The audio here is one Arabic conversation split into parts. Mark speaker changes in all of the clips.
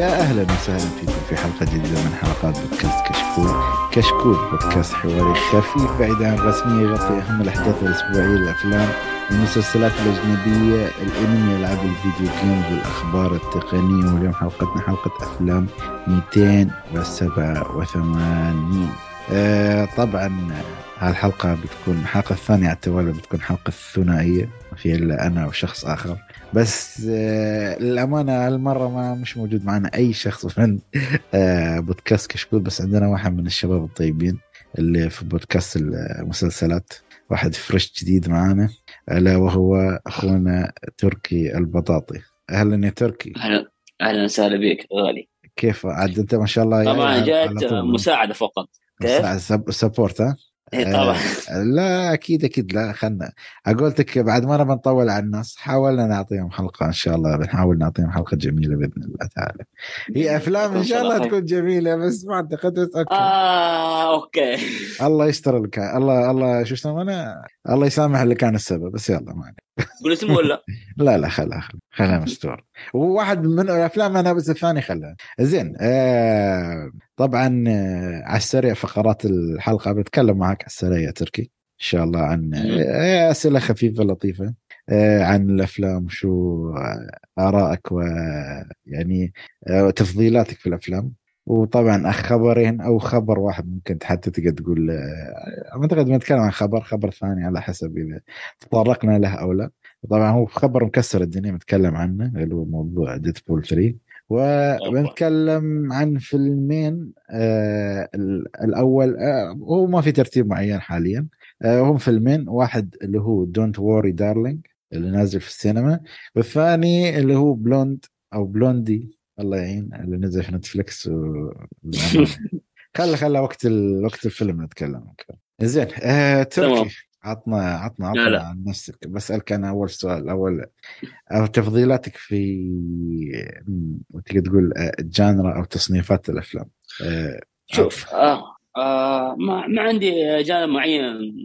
Speaker 1: يا أهلا وسهلا فيكم في حلقة جديدة من حلقات بودكاست كشكول. كشكول بودكاست حواري خفيف بعيد عن الرسمية يغطي أهم الأحداث الأسبوعية الافلام المسلسلات الأجنبية الأنمي العاب الفيديو جيمز والأخبار التقنية. واليوم حلقتنا حلقة أفلام 287 آه طبعا هالحلقة بتكون الحلقة الثانية على التوالي بتكون حلقة ثنائيه ما في الا أنا وشخص آخر. بس آه للأمانة هالمرة ما مش موجود معنا أي شخص من آه بودكاست كشكول بس عندنا واحد من الشباب الطيبين اللي في بودكاست المسلسلات واحد fresh جديد معانا ألا وهو أخونا تركي البطاطي. أهلا يا تركي.
Speaker 2: أهلا أهلا وسهلا بك غالي.
Speaker 1: كيف؟ عاد أنت ما شاء الله
Speaker 2: طبعا جات. مساعدة فقط. كيف؟
Speaker 1: sup- support ها؟
Speaker 2: إيه طبعا.
Speaker 1: آه، لا أكيد أكيد لا خلنا. أقول لك بعد ما نبى نطول على الناس حاولنا نعطيهم حلقة إن شاء الله بنحاول نعطيهم حلقة جميلة بإذن الله تعالى. هي أفلام إن شاء الله. تكون جميلة بس ما اعتقد okay
Speaker 2: آه okay.
Speaker 1: الله يستر لك. الله الله شو يسمونه الله يسامح اللي كان السبب بس يلا ما عليك.
Speaker 2: قول اسمه ولا؟
Speaker 1: لا لا خلها خلها خلها مستور وواحد من الأفلام أنا بس الثاني خلها زين آه طبعا آه على السريع فقرات الحلقة بتكلم معك على السريع يا تركي. إن شاء الله عن آه أسئلة خفيفة لطيفة آه عن الأفلام شو آرائك ويعني آه تفضيلاتك في الأفلام. وطبعا خبرين أو خبر واحد ممكن حتى تقدر تقول أعتقد بنتكلم عن خبر خبر ثاني على حسب إذا تطرقنا له أو لا. طبعا هو خبر مكسر الدنيا بنتكلم عنه اللي هو موضوع ديدبول 3 وبنتكلم عن فيلمين آه ال- الأول آه هو ما في ترتيب معين حاليا. آه هم فيلمين واحد اللي هو Don't Worry Darling اللي نازل في السينما والثاني اللي هو Blonde أو بلوندي الله يعين اللي نزل في نتفلكس و... خلى خلى وقت ال... وقت الفيلم نتكلم. زين آه
Speaker 2: تمام.
Speaker 1: تركي عطنا عطنا
Speaker 2: لا،
Speaker 1: عطنا
Speaker 2: لا.
Speaker 1: عن نفسك. بسألك أنا أول سؤال. أو تفضيلاتك في تقدر تقول آه، genre أو تصنيفات الأفلام. آه،
Speaker 2: شوف آه. آه ما, ما عندي جانب معين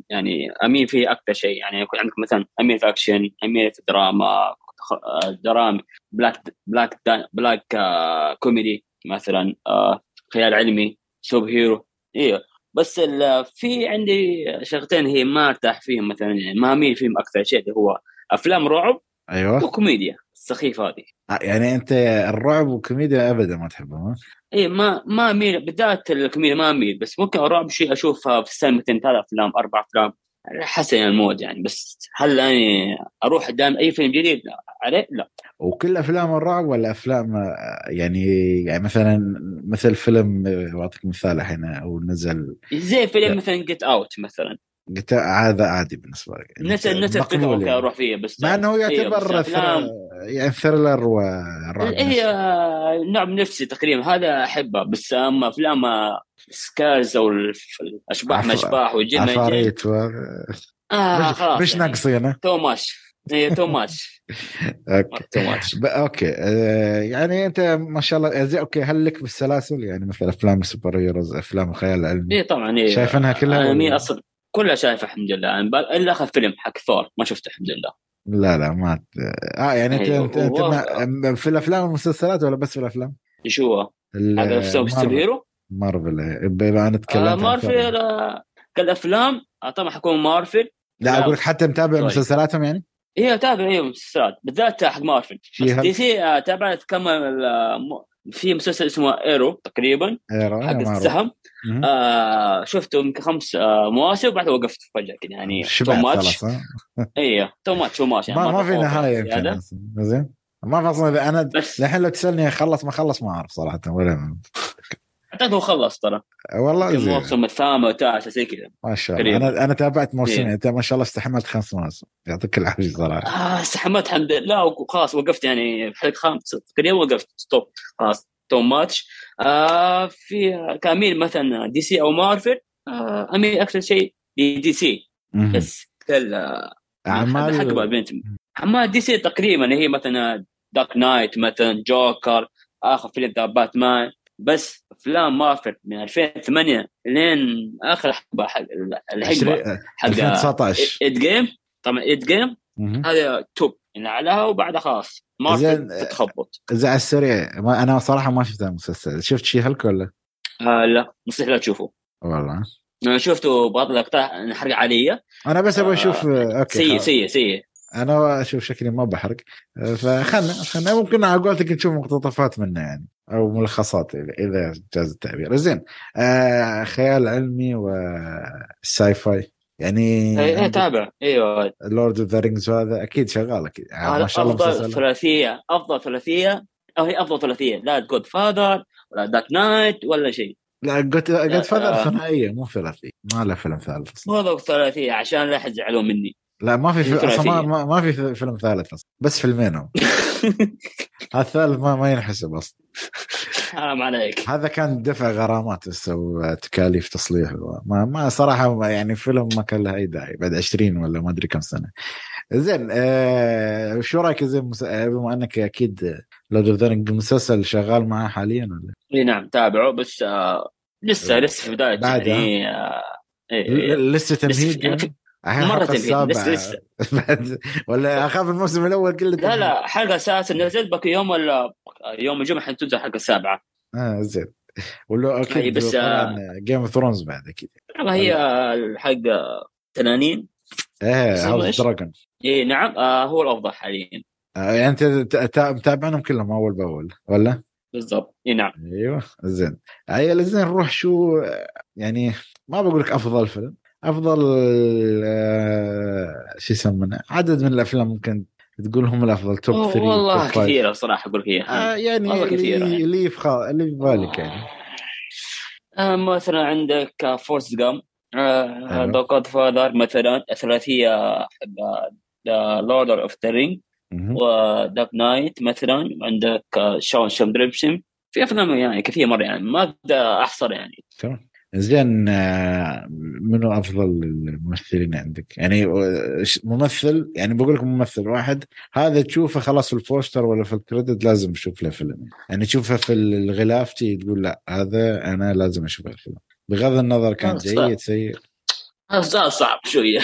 Speaker 2: يعني أميل فيه أكثر شيء. يعني يكون عندك مثلا أميل في أكشن أميل في دراما آه، درامي black black دا black آه كوميدي مثلا آه خيال علمي superhero. أيوه بس ال- في عندي شغلتين هي ما ارتاح فيهم مثلا يعني ما اميل فيهم أكثر شيء اللي هو أفلام رعب
Speaker 1: أيوه.
Speaker 2: وكوميديا السخيفة هذه.
Speaker 1: آه، يعني أنت الرعب والكوميديا أبدا ما تحبهم؟
Speaker 2: إي ما ما اميل بالذات الكوميديا ما اميل بس ممكن الرعب شيء أشوفها في سنتين ثلاث أفلام أربع أفلام. حسب ال mood يعني. بس هل اني أروح قدام أي فيلم جديد؟ عليه؟ لا.
Speaker 1: وكل أفلام الرعب ولا أفلام آه، يعني يعني مثلا مثل فيلم بعطيك مثال الحين أو نزل
Speaker 2: زي. فيلم مثلا Get Out مثلا.
Speaker 1: قلت هذا عادي بالنسبة لك يعني
Speaker 2: الفكرة
Speaker 1: مقبول
Speaker 2: okay
Speaker 1: يعني.
Speaker 2: أروح فيه بس
Speaker 1: مع إنه
Speaker 2: إيه،
Speaker 1: يعتبر thr... يعني thriller والرعب
Speaker 2: هي
Speaker 1: نفسه.
Speaker 2: نوع من نفسي تقريبا هذا أحبه بس أما أفلام سكارز أو الأشباح
Speaker 1: عف-
Speaker 2: ما اشباح يجي.
Speaker 1: عفاريت و...
Speaker 2: آه
Speaker 1: مش,
Speaker 2: خلاص
Speaker 1: مش
Speaker 2: يعني.
Speaker 1: ناقصين ها؟
Speaker 2: too much اي too much
Speaker 1: okay. okay آه يعني أنت ما شاء الله زي okay هل لك بالسلاسل يعني مثل أفلام ال superheroes أفلام الخيال العلمي
Speaker 2: اي طبعا إيه.
Speaker 1: شايف إنها كلها
Speaker 2: أنمي
Speaker 1: ولا-
Speaker 2: أصلا كلها شايفه الحمد لله يعني إلا آخر فيلم حق ثور ما شفته الحمد لله
Speaker 1: لا لا ما ت... آه يعني انت
Speaker 2: أيوه،
Speaker 1: انت,
Speaker 2: أنت
Speaker 1: ما... في الأفلام والمسلسلات ولا بس في الأفلام؟
Speaker 2: إيش هو؟ هذا superhero؟
Speaker 1: مارفل بما أنا تكلمت
Speaker 2: آه مارفل. آه كالأفلام آه طبعا حكون مارفل
Speaker 1: لا. أقول لك حتى متابع
Speaker 2: series.
Speaker 1: مسلسلاتهم يعني؟
Speaker 2: هي أتابع هي مسلسلات بالذات حق مارفل DC آه، تابعت كم في مسلسل اسمه Arrow تقريبا
Speaker 1: Arrow
Speaker 2: حق. السهم. آه شفته يمكن خمس آه مواسم وبعدها وقفت فجأة كذا يعني
Speaker 1: too
Speaker 2: much
Speaker 1: خلاص ها؟
Speaker 2: اي too much too much يعني
Speaker 1: ما ما في
Speaker 2: نهاية.
Speaker 1: يمكن. زين ما في أصلا
Speaker 2: أنا
Speaker 1: الحين لو تسألني خلص ما خلص ما أعرف صراحة ولا
Speaker 2: أعتقد هو خلص ترى.
Speaker 1: والله
Speaker 2: يمكن
Speaker 1: زين.
Speaker 2: الموسم الثامن والتاسع زي كذا.
Speaker 1: ما شاء الله. أنا أنا تابعت موسمين
Speaker 2: إيه.
Speaker 1: انت ما شاء الله استحملت خمس مواسم. يعطيك العافية صراحة.
Speaker 2: آه استحملت الحمد لله. وخلاص وقفت يعني في الحلقة خامسه تقريبا وقفت. stop خلاص. too much آه في كاميل مثلا DC أو مارفل آه اميل أكثر شيء ل
Speaker 1: DC.
Speaker 2: بس حق
Speaker 1: اعمال
Speaker 2: اما DC تقريبا هي مثلا Dark Knight مثلا جوكر آخر فيلم The Batman بس أفلام مارفل من 2008 لين آخر حقبه حق الحقبة.
Speaker 1: عشرين-
Speaker 2: حق
Speaker 1: 2019
Speaker 2: Endgame. طبعا
Speaker 1: Endgame.
Speaker 2: هذا top يعني اعلاها وبعدها خلاص. مارفل
Speaker 1: زين.
Speaker 2: تتخبط
Speaker 1: زي على السريع ما أنا صراحة ما شفت المسلسل. شفت She-Hulk ولا؟
Speaker 2: آه لا مستحيل لا تشوفه.
Speaker 1: والله.
Speaker 2: أنا شفته بعض الأقطاع حرق عليه
Speaker 1: أنا بس أبغى
Speaker 2: آه،
Speaker 1: أشوف okay
Speaker 2: سيء. سيء سيء.
Speaker 1: أنا أشوف شكلي ما بحرق. فخلنا خلنا ممكن على قولتك نشوف مقتطفات منه يعني. أو ملخصات اذا جاز التعبير. زين آه خيال علمي وال sci-fi يعني
Speaker 2: إيه إيه، تابع. إيوه.
Speaker 1: Lord of the Rings هذا أكيد شغال أكيد. يعني ما شاء الله أفضل
Speaker 2: ثلاثية أفضل ثلاثية. أو هي أفضل ثلاثية لا Godfather ولا Dark Knight ولا شيء.
Speaker 1: لا Godfather
Speaker 2: آه.
Speaker 1: ثنائية مو ثلاثية. ما له فيلم ثالث.
Speaker 2: مو ثلاثية عشان لا أحد يزعلون مني.
Speaker 1: لا ما في في. أصلا ما, ما, في فيلم ثالث أصلا بس فيلمين هم. الثالث ما ما ينحسب أصلا.
Speaker 2: حرام عليك.
Speaker 1: هذا كان دفع غرامات بس أو تكاليف تصليح. ما ما صراحة يعني فيلم ما كان له أي داعي. بعد 20 ولا ما أدري كم سنة. زين آه شو رأيك زين مس- آه، بما أنك أكيد Lord of the مسلسل شغال معاه حاليا ولا؟
Speaker 2: إي نعم تابعه بس آه لسه لسه في
Speaker 1: بداية
Speaker 2: يعني آه إيه
Speaker 1: لسه تمهيد
Speaker 2: يعني
Speaker 1: يعني؟ الحين
Speaker 2: مرة
Speaker 1: السابعة.
Speaker 2: لسه-
Speaker 1: بعد ولا أخاف الموسم الأول كله
Speaker 2: لا. لا حلقة أساسا نزلت بك يوم ولا يوم الجمعة حتنزل الحلقة السابعه
Speaker 1: آه زين. ولا أكيد
Speaker 2: بس،
Speaker 1: Game of Thrones بعد أكيد.
Speaker 2: طبعا هي الحلقة 80
Speaker 1: إيه
Speaker 2: House؟
Speaker 1: Dragon
Speaker 2: إي نعم آه هو الأفضل حاليا.
Speaker 1: آه يعني أنت متابعنهم كلهم أول بأول ولا؟
Speaker 2: بالضبط. إي نعم.
Speaker 1: أيوه زين. عيل زين نروح شو يعني ما بقول لك أفضل فيلم. أفضل آه شو يسمونه عدد من الأفلام ممكن تقول هم الافضل top 3
Speaker 2: والله كثيرة صراحة أقول لك اياها
Speaker 1: آه يعني
Speaker 2: والله كثيرة
Speaker 1: اللي,
Speaker 2: يعني.
Speaker 1: اللي في خا... اللي في بالك يعني.
Speaker 2: آه مثلا عندك
Speaker 1: Forrest
Speaker 2: Gump. The Godfather مثلا الثلاثية حق Lord of the Ring.
Speaker 1: و
Speaker 2: Dark Knight مثلا. عندك Shawshank Redemption في أفلام يعني كثير مرة يعني ما أقدر أحصر يعني.
Speaker 1: تمام. زين آه، منو أفضل الممثلين عندك؟ يعني آه، ممثل يعني بقول لك ممثل واحد هذا تشوفه خلاص في ال poster ولا في ال credit لازم تشوف له فيلم. يعني تشوفه في الغلاف تي تقول لا هذا أنا لازم أشوف الفيلم. بغض النظر كان
Speaker 2: آه،.
Speaker 1: جيد سيء.
Speaker 2: هذا سؤال صعب شوية.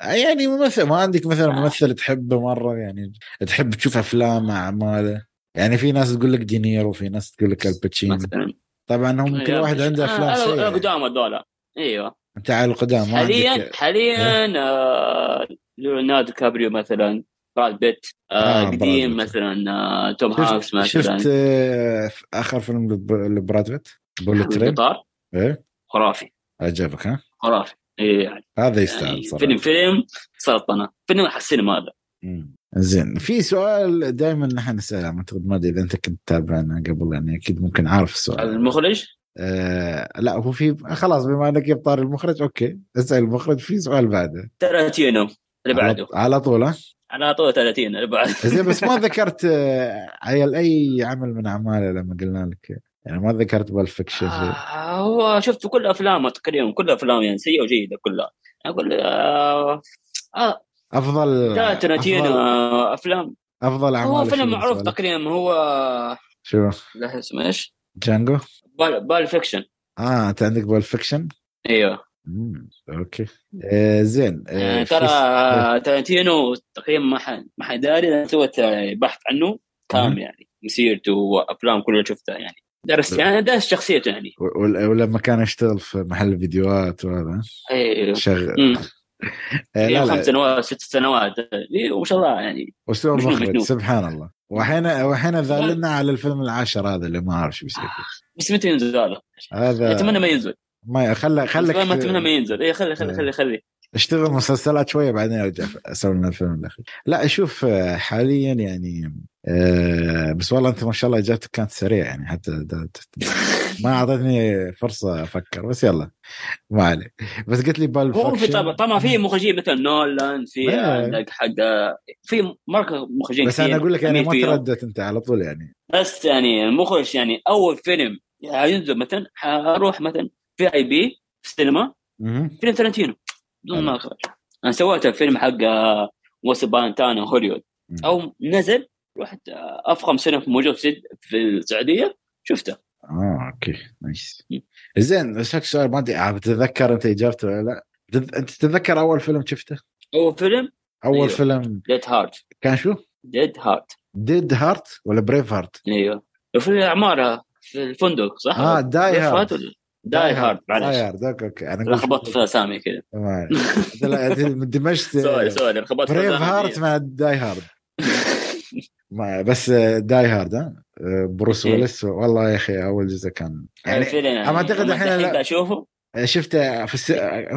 Speaker 1: يعني ممثل ما عندك مثلا ممثل تحبه مرة؟ يعني تحب تشوف أفلامه أعماله؟ يعني في ناس تقول لك دينيرو وفي ناس تقول لك آل
Speaker 2: باتشينو.
Speaker 1: طبعا هم كل واحد عنده افلام
Speaker 2: آه، قدام هذول. أيوه.
Speaker 1: انت على القدام ما
Speaker 2: حاليا
Speaker 1: عندك
Speaker 2: حاليا آه، ليوناردو كابريو مثلا براد بيت
Speaker 1: آه،
Speaker 2: آه قديم
Speaker 1: بيت.
Speaker 2: مثلا آه توم هانكس
Speaker 1: شفت,
Speaker 2: مثلا.
Speaker 1: شفت آه، آخر فيلم لب- لبراد بيت؟ Bullet
Speaker 2: Train؟
Speaker 1: إيه؟
Speaker 2: خرافي.
Speaker 1: عجبك ها؟
Speaker 2: خرافي. إيه يعني
Speaker 1: هذا يستاهل
Speaker 2: يعني
Speaker 1: صراحة.
Speaker 2: فيلم فيلم سلطنة. فيلم على السينما هذا.
Speaker 1: زين في سؤال دائما نحن نسأله أعتقد ما أدري إذا أنت كنت تتابعنا قبل يعني أكيد ممكن عارف السؤال.
Speaker 2: المخرج؟
Speaker 1: آه لا هو في خلاص بما إنك جبت طاري المخرج أوكي اسأل المخرج في سؤال بعده.
Speaker 2: تارانتينو اللي بعده.
Speaker 1: على طول ها؟
Speaker 2: على طول 30 اللي بعده.
Speaker 1: زين بس ما ذكرت آه، عيل أي عمل من أعماله لما قلنا لك؟ يعني ما ذكرت Pulp Fiction
Speaker 2: آه هو شفت كل أفلامه تقريبا كل أفلامه يعني سيئه وجيده كلها. أقول آه آه
Speaker 1: افضل
Speaker 2: لا
Speaker 1: افضل,
Speaker 2: آه أفلام.
Speaker 1: أفضل أعمال
Speaker 2: هو فيلم معروف؟ تقريبا هو
Speaker 1: شو؟
Speaker 2: له اسمه إيش؟
Speaker 1: Django؟
Speaker 2: Pulp, Pulp Fiction.
Speaker 1: آه أنت عندك Pulp Fiction؟
Speaker 2: أيوه.
Speaker 1: مم. okay. آه زين آه في-
Speaker 2: ترى تارانتينو تقريبا ما حد ما حد داري أنا سويت بحث عنه. كامل يعني مسيرته وأفلام كلها شفتها يعني. درس يعني درس شخصيته يعني.
Speaker 1: ولما كان يشتغل في محل فيديوهات وهذا
Speaker 2: أيوه.
Speaker 1: شغل
Speaker 2: إيه،
Speaker 1: لا
Speaker 2: خمس
Speaker 1: لا
Speaker 2: سنوات ست سنوات إيه، وما شاء الله يعني
Speaker 1: اسلوب مخرج. سبحان الله وحين وحين ذالنا على الفيلم العاشر هذا اللي ما أعرف شو بيصير.
Speaker 2: بس متى ينزل هذا؟
Speaker 1: هذا
Speaker 2: أتمنى ما ينزل
Speaker 1: ما خلى
Speaker 2: خلك ما أتمنى ما ينزل اي خلي خلي
Speaker 1: إيه.
Speaker 2: خلي خلي
Speaker 1: اشتغل مسلسلات شوية بعدين أرجع أسوي لنا الفيلم الاخير لا شوف آه، حاليا يعني آه، بس والله أنت ما شاء الله اجابتك كانت سريعة يعني حتى ما أعطتني فرصة أفكر بس يلا ما عليه بس قلت لي بال
Speaker 2: هو في. طبعا طبعا في مخرجين مثل نولان في. عندك حق في ماركه مخرجين
Speaker 1: بس
Speaker 2: أنا
Speaker 1: أقول لك يعني ما. ترددت أنت على طول يعني
Speaker 2: بس يعني المخرج يعني أول فيلم ينزل مثلا حروح مثلا في آي بي في السينما. فيلم تارنتينو بدون ما اخرج أنا سويت الفيلم حق وس بانتانا هوليوود
Speaker 1: مم.
Speaker 2: أو نزل رحت آه، أفخم سينما موجود في في السعودية شفته
Speaker 1: آه okay
Speaker 2: nice.
Speaker 1: زين أسألك سؤال ما أدري آه، بتتذكر أنت إجابته ولا لا أنت تتذكر أول فيلم شفته؟
Speaker 2: أول فيلم
Speaker 1: أول
Speaker 2: أيوه.
Speaker 1: فيلم
Speaker 2: Dead Heart
Speaker 1: كان شو؟
Speaker 2: Dead Heart
Speaker 1: Dead Heart ولا Braveheart؟
Speaker 2: أيوه وفي العماره في الفندق صح؟
Speaker 1: آه Die Hard
Speaker 2: Die Hard
Speaker 1: Die
Speaker 2: معلش
Speaker 1: Hard okay okay. أنا
Speaker 2: لخبطت في أسامي كذا
Speaker 1: ما- لا، دمجت
Speaker 2: sorry sorry لخبطت في Brave.
Speaker 1: heart مع Die Hard ما بس Die Hard ها بروس
Speaker 2: إيه.
Speaker 1: ويلس والله يا أخي أول جزء كان يعني
Speaker 2: الفيلم يعني
Speaker 1: أما أعتقد
Speaker 2: لما
Speaker 1: الحين
Speaker 2: أشوفه؟
Speaker 1: شفته في الس...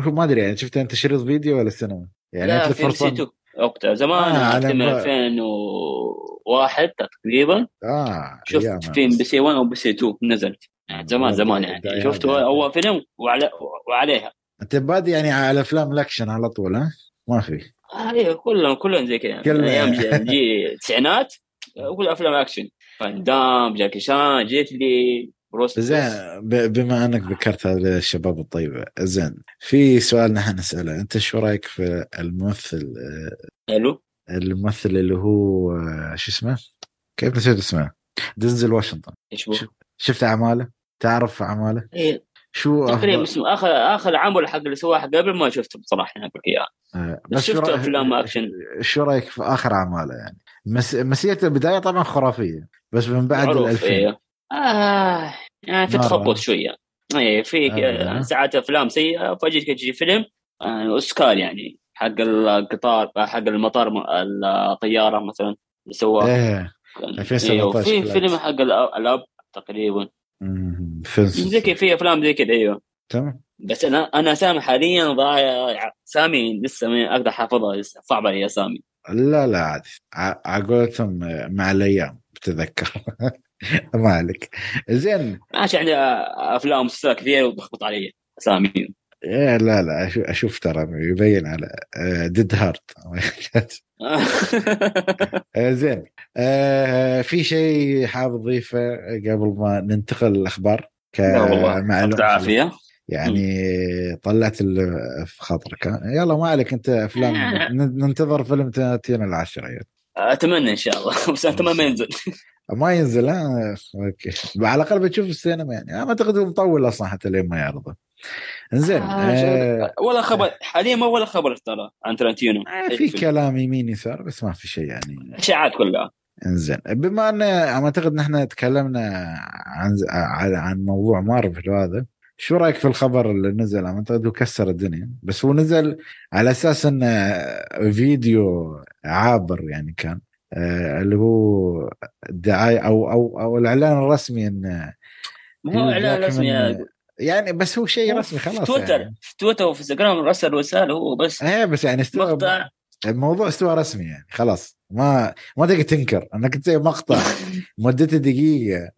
Speaker 1: هو ما أدري يعني شفته أنت شريط فيديو ولا سينما؟ يعني
Speaker 2: لا
Speaker 1: أنت
Speaker 2: في ام سي
Speaker 1: فرصة
Speaker 2: 2 وقتها زمان
Speaker 1: آه، ب-
Speaker 2: 2001 تقريبا.
Speaker 1: آه
Speaker 2: شفت. في ام بي سي 1 أو بي سي 2 نزلت. يعني زمان
Speaker 1: والله
Speaker 2: زمان
Speaker 1: دا-
Speaker 2: يعني شفته أول فيلم وعلى وعليها.
Speaker 1: أنت بادي يعني على افلام الأكشن على طول ها؟ ما في.
Speaker 2: آه، أيوه كلهم كلهم زي كذا.
Speaker 1: كلهم.
Speaker 2: أيام جي- التسعينات آه، كل أفلام أكشن. فان دام جاكي شان جيت لي بروس
Speaker 1: زين بما أنك ذكرت هذا الشباب الطيبه زين في سؤال نحن نسأله. أنت شو رأيك في الممثل آه،
Speaker 2: حلو.
Speaker 1: الممثل اللي هو آه، شو اسمه؟ كيف نسيت اسمه؟ دينزل واشنطن. إيش شفت أعماله؟ تعرف أعماله؟
Speaker 2: إيه،
Speaker 1: شو
Speaker 2: تقريبا بس اخر آخر عمل حق اللي سواه قبل ما شفته بصراحة أنا أقول اياه بس شفت
Speaker 1: رأيك-
Speaker 2: أفلام أكشن
Speaker 1: شو رأيك في آخر اعماله يعني؟ مس... مسيرته البداية طبعا خرافية بس من بعد
Speaker 2: معروف
Speaker 1: الألفين
Speaker 2: إيه آه يعني في. تخبط شوية إيه في
Speaker 1: آه.
Speaker 2: ساعات أفلام سيئة فجأة تجي فيلم آه، أوسكار يعني حق القطار حق المطار الطيارة مثلا اللي سواه
Speaker 1: إيه
Speaker 2: كان-
Speaker 1: 2017
Speaker 2: أيوه في. فيلم حق الأب تقريبا
Speaker 1: مم، فيلم.
Speaker 2: زي كذا في أفلام زي كذا أيوه.
Speaker 1: تمام.
Speaker 2: بس أنا أنا سامي حاليا ضايع. سامي لسه ما أقدر أحافظها لسه صعب علي اسامي
Speaker 1: لا لا عادي. ع- على قولتهم مع الأيام بتذكر. ما عليك. زين.
Speaker 2: ماشي عندي أفلام ومسلسلات كثيرة وتخبط علي اسامي
Speaker 1: إيه لا لا أشوف, أشوف ترى يبين على Die Hard آه، زين. آه، في شيء حاب أضيفه قبل ما ننتقل للأخبار؟
Speaker 2: لا والله
Speaker 1: كمعلومة
Speaker 2: يعطيك العافية.
Speaker 1: يعني طلعت في خاطرك؟ يلا ما عليك انت افلام ننتظر فيلم ترنتينو العاشر
Speaker 2: أتمنى إن شاء الله. بس أتمنى ما ينزل.
Speaker 1: ما ينزل ها؟ OK. على الأقل بتشوف السينما يعني. ما أعتقد مطول أصلا حتى لين ما يعرضه. زين
Speaker 2: آه،
Speaker 1: آه
Speaker 2: ولا خبر. حاليا ما ولا خبر ترى عن ترنتينو
Speaker 1: آه، في كلام يمين يسار بس ما في شيء يعني.
Speaker 2: إشاعات كلها.
Speaker 1: إنزين. بما أن أعتقد نحن تكلمنا عن عن موضوع مارفل هذا شو رأيك في الخبر اللي نزل؟ أعتقد هو كسر الدنيا. بس هو نزل على أساس انه فيديو عابر يعني كان آه، اللي هو الدعايه أو أو أو الإعلان الرسمي انه
Speaker 2: ما هو
Speaker 1: إعلان
Speaker 2: رسمي
Speaker 1: يعني بس هو شيء رسمي
Speaker 2: في
Speaker 1: خلاص
Speaker 2: تويتر
Speaker 1: يعني.
Speaker 2: في تويتر وفي انستغرام رسل رسالة هو بس.
Speaker 1: إيه بس يعني استوى
Speaker 2: مقطع.
Speaker 1: الموضوع استوى رسمي يعني خلاص. ما ما تقدر تنكر انك تسوي مقطع مدته دقيقة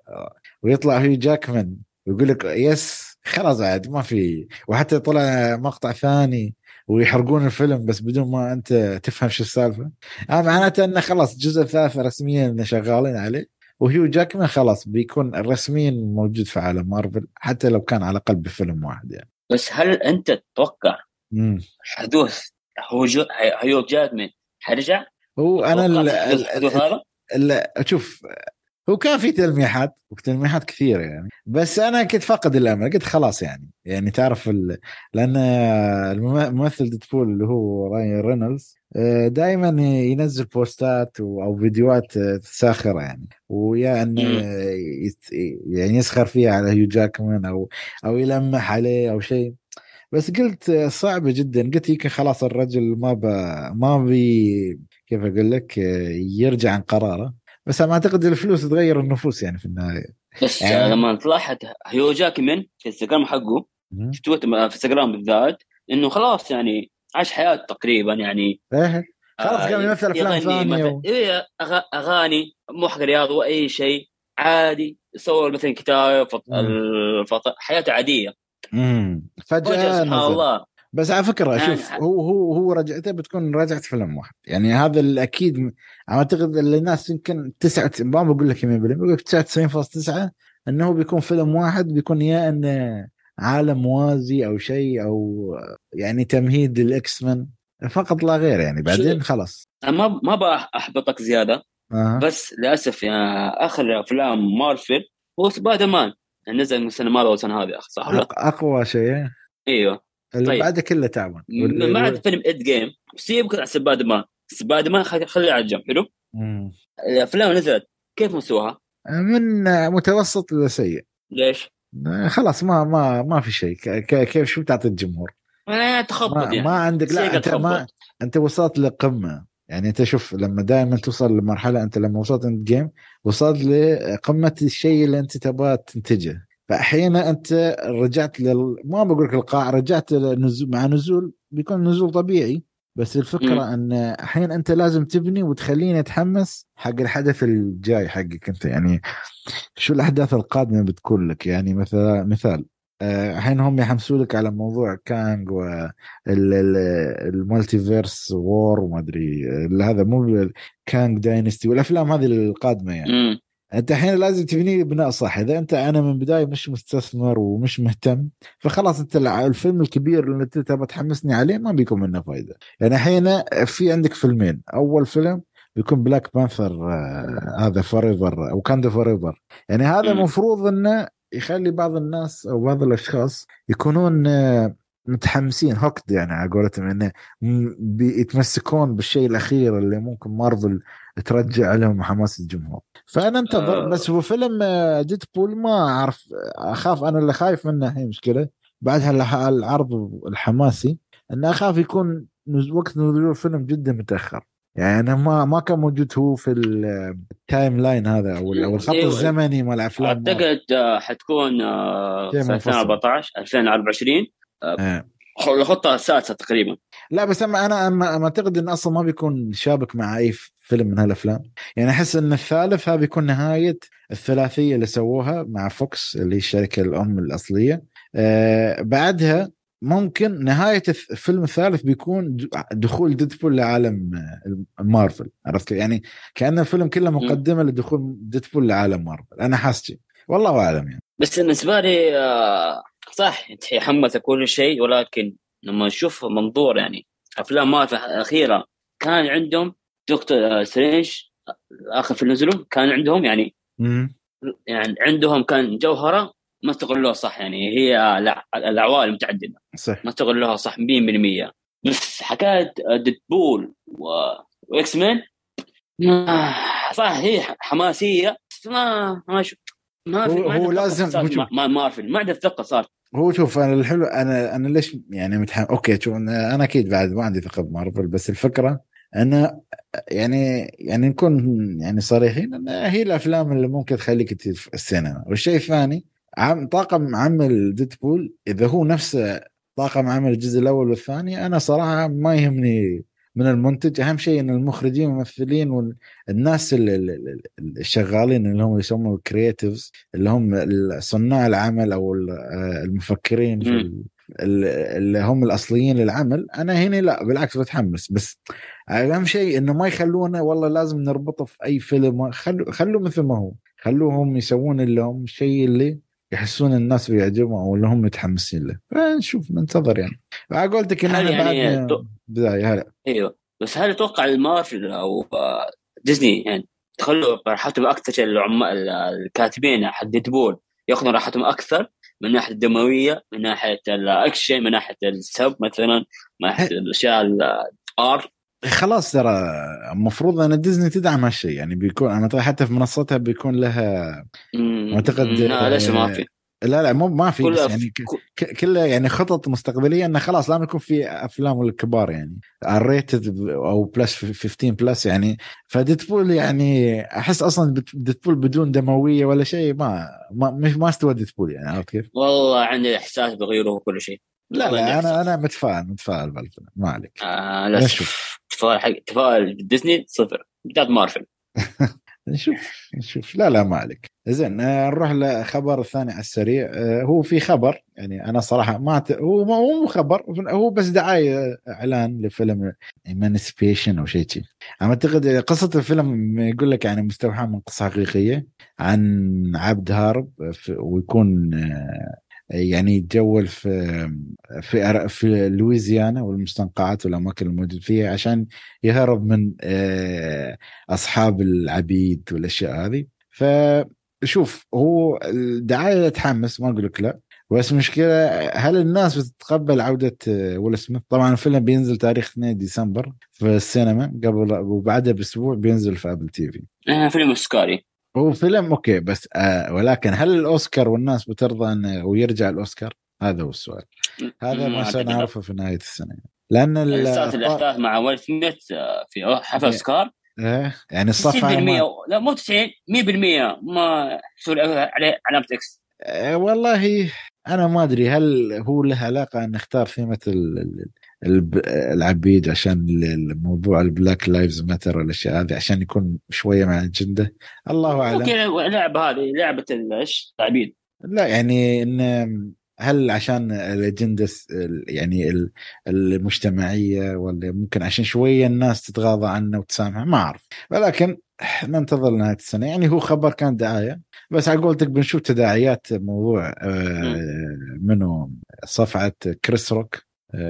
Speaker 1: ويطلع هيو جاكمان ويقول لك يس خلاص عاد ما في وحتى طلع مقطع ثاني ويحرقون الفيلم بس بدون ما انت تفهم شو السالفة آه معناته إنه خلاص الجزء الثالث رسميا شغالين عليه وهيو جاكمان خلاص بيكون رسميا موجود في عالم مارفل حتى لو كان على الأقل بفيلم واحد يعني
Speaker 2: بس هل أنت تتوقع. حدوث هو هيو جاكمان حيرجع؟
Speaker 1: هو أنا ال- ال-؟ لا شوف هو كان في تلميحات وتلميحات كثيرة يعني. بس أنا كنت فاقد الأمل قلت خلاص يعني. يعني تعرف ال... لأن الممثل ديدبول اللي هو راين رينولدز دائما ينزل بوستات أو فيديوهات ساخرة يعني. ويا انه يعني يسخر فيها على هيو جاكمان أو أو يلمح عليه أو شيء. بس قلت صعبة جدا. قلت يمكن خلاص الرجل ما ب... ما بي كيف أقول لك يرجع عن قراره. بس أنا أعتقد الفلوس تغير النفوس يعني في النهاية.
Speaker 2: بس
Speaker 1: يعني-.
Speaker 2: لما تلاحظ هيو جاكمان في الانستغرام حقه. في تويتر في انستغرام بالذات إنه خلاص يعني عاش حياته تقريبا يعني
Speaker 1: إيه. خلاص قام يمثل ثانية
Speaker 2: مثلا.
Speaker 1: و-
Speaker 2: إيه أغ- أغاني مو حق رياضه واي شيء عادي يصور مثلا كتاب فط... الفط... حياته عادية.
Speaker 1: امم
Speaker 2: فجأة
Speaker 1: فجاه
Speaker 2: سبحان. الله.
Speaker 1: بس على فكرة
Speaker 2: يعني-
Speaker 1: شوف هو هو هو رجعته بتكون رجعه فيلم واحد. يعني هذا الاكيد أعتقد اللي الناس يمكن تسعة ما بقول لك 100% بقول لك 99.9 إنه بيكون فيلم واحد بيكون يا إنه عالم موازي أو شيء أو يعني تمهيد للاكس مان فقط لا غير يعني بعدين خلاص.
Speaker 2: ما ما بحبطك زيادة.
Speaker 1: آه.
Speaker 2: بس للأسف يعني اخر أفلام مارفل هو سبايدر مان نزل من السنة الماضيه والسنة هذه صح ولا؟
Speaker 1: أقوى شيء.
Speaker 2: إيوه.
Speaker 1: اللي
Speaker 2: طيب.
Speaker 1: بعده كله تعبان
Speaker 2: ما عاد فيلم End Game سيبك عن سبايدر مان سبايدر مان خليه على جنب حلو
Speaker 1: مم.
Speaker 2: الأفلام نزلت كيف مستواها؟
Speaker 1: من متوسط لسيء
Speaker 2: ليش؟
Speaker 1: خلاص ما ما ما في شيء كيف شو تعطي الجمهور
Speaker 2: آه، تخبط
Speaker 1: ما,
Speaker 2: يعني
Speaker 1: ما عندك لا أنت ما. أنت وصلت لقمة يعني أنت شوف لما دائما توصل لمرحلة أنت لما وصلت انت جيم وصلت لقمة الشيء اللي أنت تبغى تنتجه فأحيانا أنت رجعت لل ما بقول لك القاع رجعت لنزول مع نزول بيكون نزول طبيعي بس الفكرة
Speaker 2: مم.
Speaker 1: أن أحيانا أنت لازم تبني وتخليني أتحمس حق الحدث الجاي حقك أنت يعني شو الأحداث القادمة بتكون لك يعني مثلا مثال آه، الحين هم يحمسوا لك على موضوع كانج وال Multiverse War وما أدري آه، هذا مو Kang Dynasty والأفلام هذه القادمة يعني
Speaker 2: مم.
Speaker 1: أنت الحين لازم تبني بناء صح. إذا أنت أنا من بداية مش مستثمر ومش مهتم فخلاص أنت الفيلم الكبير اللي أنت تبغى تحمسني عليه ما بيكون منه فايدة. يعني الحين في عندك فيلمين. أول فيلم بيكون Black Panther آه هذا Forever Wakanda Forever يعني هذا. المفروض إنه يخلي بعض الناس أو بعض الأشخاص يكونون آه، متحمسين هوكد يعني على قولتهم إنه بيتمسكون بالشيء الأخير اللي ممكن مارفل ترجع لهم حماس الجمهور فأنا انتظر
Speaker 2: آه.
Speaker 1: بس هو فيلم ديد بول ما أعرف أخاف أنا اللي خايف منه هي مشكلة بعد هالح- العرض الحماسي ان أخاف يكون وقت نزول الفيلم جدا متأخر يعني ما ما كان موجود هو في ال- ال timeline هذا أو ال- أو الخط
Speaker 2: أيوة.
Speaker 1: الزمني مال أفلام
Speaker 2: أعتقد آه، حتكون آه،
Speaker 1: شيء
Speaker 2: في
Speaker 1: منفصل.
Speaker 2: 2014 2024
Speaker 1: آه.
Speaker 2: الخطة السادسة تقريبا
Speaker 1: لا بس أنا أنا أعتقد انه أصلا ما بيكون شابك مع أي فيلم من هالأفلام. يعني أحس إن الثالث هذا بيكون نهاية الثلاثية اللي سووها مع فوكس اللي هي الشركة الأم الأصلية. آه بعدها ممكن نهاية الفيلم الثالث بيكون دخول ديدبول لعالم آه، مارفل. عرفت؟ يعني كأن الفيلم كله مقدمة لدخول ديدبول لعالم مارفل. أنا حاسس. والله أعلم يعني.
Speaker 2: بس بالنسبة لي آه، صح يحمس كل شيء ولكن لما نشوف منظور يعني أفلام مارفل الاخيره كان عندهم دكتور آه، سترينج آخر في نزلوا كان عندهم يعني
Speaker 1: مم.
Speaker 2: يعني عندهم كان جوهرة ما استغلوها صح يعني هي الع- العوالم متعدده
Speaker 1: صح.
Speaker 2: ما استغلوها صح 100% بس حكاية ديدبول و... و X-Men آه، صح هي حماسية بس ما ما شو ما في
Speaker 1: هو-
Speaker 2: ما
Speaker 1: هو لازم-
Speaker 2: مع مارفل ما عندي ثقة صار
Speaker 1: هو شوف أنا الحلو أنا أنا ليش يعني متحمس OK شوف أنا أكيد بعد ما عندي ثقة بمارفل بس الفكرة أنا يعني يعني نكون يعني صريحين أن هي الأفلام اللي ممكن تخليك في السينما. والشيء الثاني عم طاقم عمل ديدبول إذا هو نفسه طاقم عمل الجزء الأول والثاني أنا صراحة ما يهمني من المنتج. أهم شيء إن المخرجين والممثلين والناس الشغالين اللي هم يسموا الكرييتيفز اللي هم صناع العمل أو آه، المفكرين في اللي هم الأصليين للعمل أنا هنا لا بالعكس بتحمس. بس اهم شيء إنه ما يخلونا والله لازم نربطه في أي فيلم. خلوا خلوا مثل ما هو. خلوهم يسوون اللي هم الشيء اللي يحسون الناس بيعجبهم أو اللي هم متحمسين له. فنشوف ننتظر يعني. على قولتك إن
Speaker 2: هل يعني
Speaker 1: بعد
Speaker 2: تو-
Speaker 1: بداية هلا.
Speaker 2: أيوه. بس هل أتوقع المارفل أو آه، ديزني يعني. ياخذوا راحتهم أكثر العمال الكاتبين حق ديدبول يأخذون راحتهم أكثر من ناحية الدموية من ناحية الاكشن من ناحية السب مثلا من ناحية الأشياء ال R
Speaker 1: خلاص ترى المفروض أن ديزني تدعم هالشيء يعني بيكون أنا حتى في منصتها بيكون لها أعتقد،
Speaker 2: لا ليش ما في؟
Speaker 1: لا لا مو ما في
Speaker 2: كل
Speaker 1: بس يعني كلها يعني خطط مستقبلية انه خلاص لازم يكون في أفلام الكبار يعني. ال rated أو plus 15 plus يعني. فديدبول يعني أحس أصلا ديدبول بدون دموية ولا شيء ما ما مش ما استوى ديدبول يعني عرفت كيف؟
Speaker 2: والله عندي إحساس بغيره كل شيء.
Speaker 1: لا لا
Speaker 2: أنا.
Speaker 1: أنا متفائل متفائل بالفيلم ما عليك.
Speaker 2: آه
Speaker 1: نشوف.
Speaker 2: تفاؤل حق تفاؤل ديزني صفر. بالذات مارفل.
Speaker 1: نشوف نشوف. لا لا ما عليك. زين آه، نروح لخبر الثاني على السريع. آه، هو في خبر يعني أنا صراحة ما ت... هو مو خبر هو بس دعاية إعلان لفيلم Emancipation أو شيء شيء أعتقد قصة الفيلم يقول لك يعني مستوحاة من قصة حقيقية عن عبد هارب ويكون آه، يعني يتجول في في في لويزيانا والمستنقعات والأماكن الموجود فيها عشان يهرب من آه، أصحاب العبيد والأشياء هذه. فشوف هو الدعاية تحمس ما أقول لك لا. بس مشكلة هل الناس بتتقبل عودة ويل سميث؟ طبعا الفيلم بينزل تاريخ 2 ديسمبر في السينما قبل وبعدها بأسبوع بينزل في أبل تي في.
Speaker 2: آه فيلم اوسكاري
Speaker 1: هو فيلم okay بس آه ولكن هل الأوسكار والناس بترضى انه ويرجع الأوسكار؟ هذا هو السؤال هذا ما سنعرفه في نهاية السنة لأن ال-
Speaker 2: صارت الاحداث مع ويل سميث آه، في حفل
Speaker 1: إيه.
Speaker 2: أوسكار
Speaker 1: إيه، يعني
Speaker 2: 90%
Speaker 1: الصفعه ما...
Speaker 2: لا مو 90 100% ما يحسون عليه علامة X
Speaker 1: آه، والله أنا ما أدري هل هو له علاقة إن نختار ثيمة ال- العبيد عشان ال- الموضوع ال Black Lives Matter والأشياء هذه عشان يكون شوية مع الاجنده الله أعلم.
Speaker 2: ممكن اللعبه هذه لعبة إيش؟ التعبيد
Speaker 1: لا يعني إن هل عشان الأجندة يعني ال- المجتمعية ولا ممكن عشان شوية الناس تتغاضى عنه وتسامحه؟ ما أعرف. ولكن ننتظر نهاية السنة. يعني هو خبر كان دعاية. بس على قولتك بنشوف تداعيات موضوع آه، منه صفعة كريس روك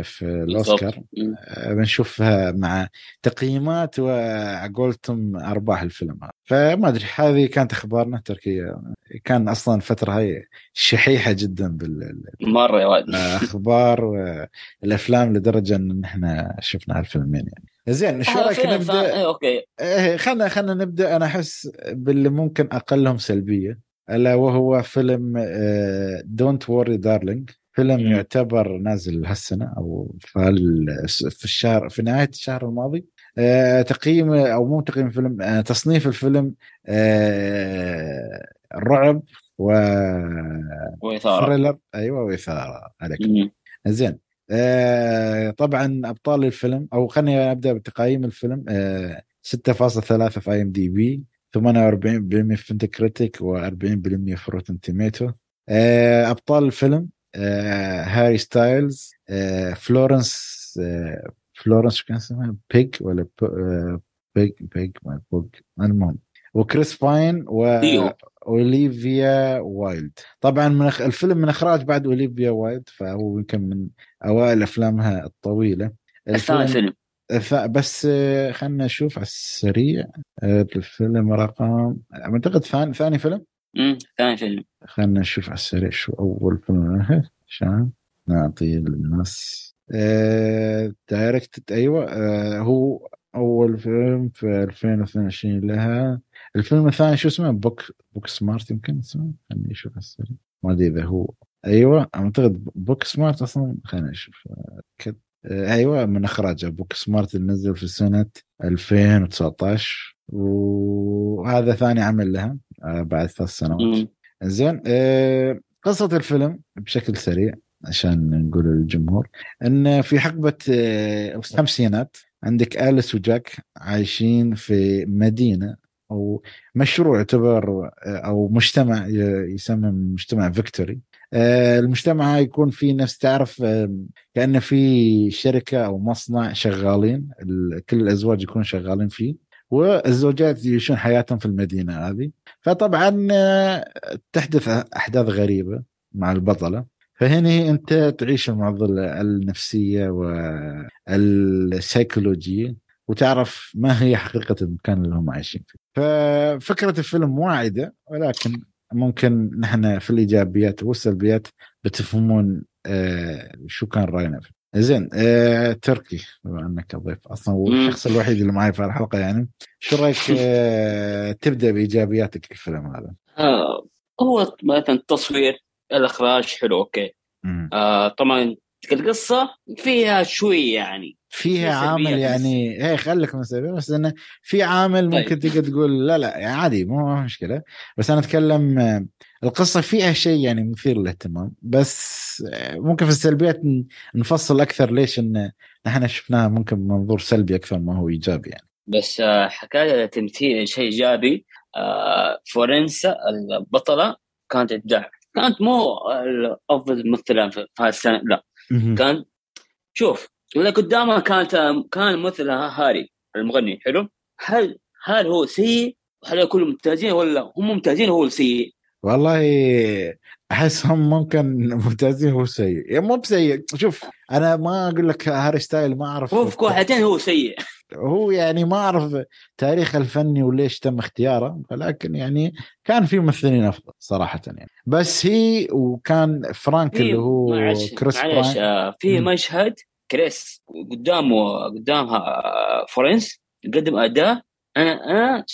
Speaker 1: في
Speaker 2: الأوسكار.
Speaker 1: آه، بنشوفها مع تقييمات وقولتم أرباح الفيلم. هذا فما أدري هذه كانت أخبارنا تقريبا كان أصلا الفترة هاي شحيحة جدا
Speaker 2: مرة يا ولد
Speaker 1: بالاخبار والأفلام لدرجة إن إحنا شفنا هالفيلمين يعني. زين شو
Speaker 2: رأيك
Speaker 1: نبدأ؟
Speaker 2: فا- إيه، okay.
Speaker 1: إيه خلنا خلنا نبدأ. أنا أحس باللي ممكن أقلهم سلبية ألا وهو فيلم Don't Worry Darling فيلم. يعتبر نازل هالسنة أو في الشهر في نهاية الشهر الماضي. آه، تقييم أو مو تقييم الفيلم آه، تصنيف الفيلم آه، رعب و
Speaker 2: وإثارة.
Speaker 1: thriller. أيوه وإثارة عليك.
Speaker 2: مم.
Speaker 1: زين. طبعا أبطال الفيلم أو خليني أبدأ بتقييم الفيلم. آه 6.3 في IMDb 48% في Metacritic و40% في Rotten Tomatoes أبطال الفيلم هاري ستايلز آه فلورنس آه فلورنس شو كان اسمها؟ بيج ولا آه بيج بيج ما بوج المهم وكريس باين و
Speaker 2: ديو.
Speaker 1: أوليفيا وايلد. طبعا من أخ... الفيلم من إخراج بعد أوليفيا وايلد فهو يمكن من أوائل أفلامها الطويلة.
Speaker 2: الثاني فيلم.
Speaker 1: بس آه، خلنا نشوف على السريع آه، الفيلم رقم أعتقد ثاني ثاني فيلم؟
Speaker 2: مم. ثاني فيلم.
Speaker 1: خلنا نشوف على السريع شو أول فيلم عشان نعطي للناس آه... direct أيوه آه... هو أول فيلم في 2022 لها. الفيلم الثاني شو اسمه؟ Book Booksmart يمكن اسمه؟ خليني أشوف على السريع. ما أدري إذا هو. أيوه أعتقد Booksmart أصلا. خلينا نشوف. آه، أيوه من إخراجه. Booksmart اللي نزل في سنة 2019 وهذا ثاني عمل لها. بعد ثلاث سنوات. زين آه، قصة الفيلم بشكل سريع عشان نقول للجمهور إن في حقبة آه، الخمسينات عندك أليس وجاك عايشين في مدينة أو مشروع يعتبر آه، أو مجتمع يسمى مجتمع فيكتوري. آه، المجتمع هاي يكون فيه نفس تعرف آه، كأنه في شركة أو مصنع شغالين ال- كل الأزواج يكونوا شغالين فيه. والزوجات يعيشون حياتهم في المدينة هذه فطبعا آه، تحدث أحداث غريبة مع البطلة فهنا أنت تعيش المعضله النفسية والسيكولوجية وتعرف ما هي حقيقة المكان اللي هم عايشين فيه. ففكرة الفيلم واعدة ولكن ممكن نحن في الإيجابيات والسلبيات بتفهمون آه شو كان رأينا فيه. زين آه تركي بما إنك ضيف أصلا هو
Speaker 2: مم.
Speaker 1: الشخص الوحيد اللي معي في الحلقة يعني شو رأيك آه تبدأ بإيجابياتك في الفيلم هذا؟
Speaker 2: آه هو مثلا التصوير الإخراج حلو
Speaker 1: أوكي.
Speaker 2: آه طبعا القصة فيها شوي يعني
Speaker 1: فيها
Speaker 2: في
Speaker 1: عامل. يعني إيه خليك من سلبيات بس إنه في عامل
Speaker 2: طيب.
Speaker 1: ممكن تقدر تقول لا لا يعني عادي مو مشكلة بس أنا أتكلم آه، القصة فيها شيء يعني مثير للاهتمام بس آه، ممكن في السلبيات نفصل أكثر ليش إن نحن شفناها ممكن بمنظور سلبي أكثر ما هو إيجابي يعني.
Speaker 2: بس آه حكاية التمثيل شيء إيجابي آه فورنسا البطلة كانت ابداع كانت مو افضل ممثلة في هالسنه لا. كان شوف اللي قدامها كانت كان مثلها هاري المغني حلو؟ هل هل هو سيء؟ هل كلهم ممتازين ولا هم ممتازين وهو السيء؟
Speaker 1: والله أحسهم ممكن ممتازين هو سيء. يعني مو بسيء. شوف أنا ما أقول لك هاري ستايل ما أعرف
Speaker 2: هو في كوحتين هو سيء.
Speaker 1: هو يعني ما أعرف تاريخه الفني وليش تم اختياره ولكن يعني كان في ممثلين أفضل صراحة يعني. بس هي وكان فرانك اللي هو
Speaker 2: معلش
Speaker 1: كريس
Speaker 2: معلش آه، في. مشهد كريس قدامه قدامها آه، فورنس قدم أداء أنا أنا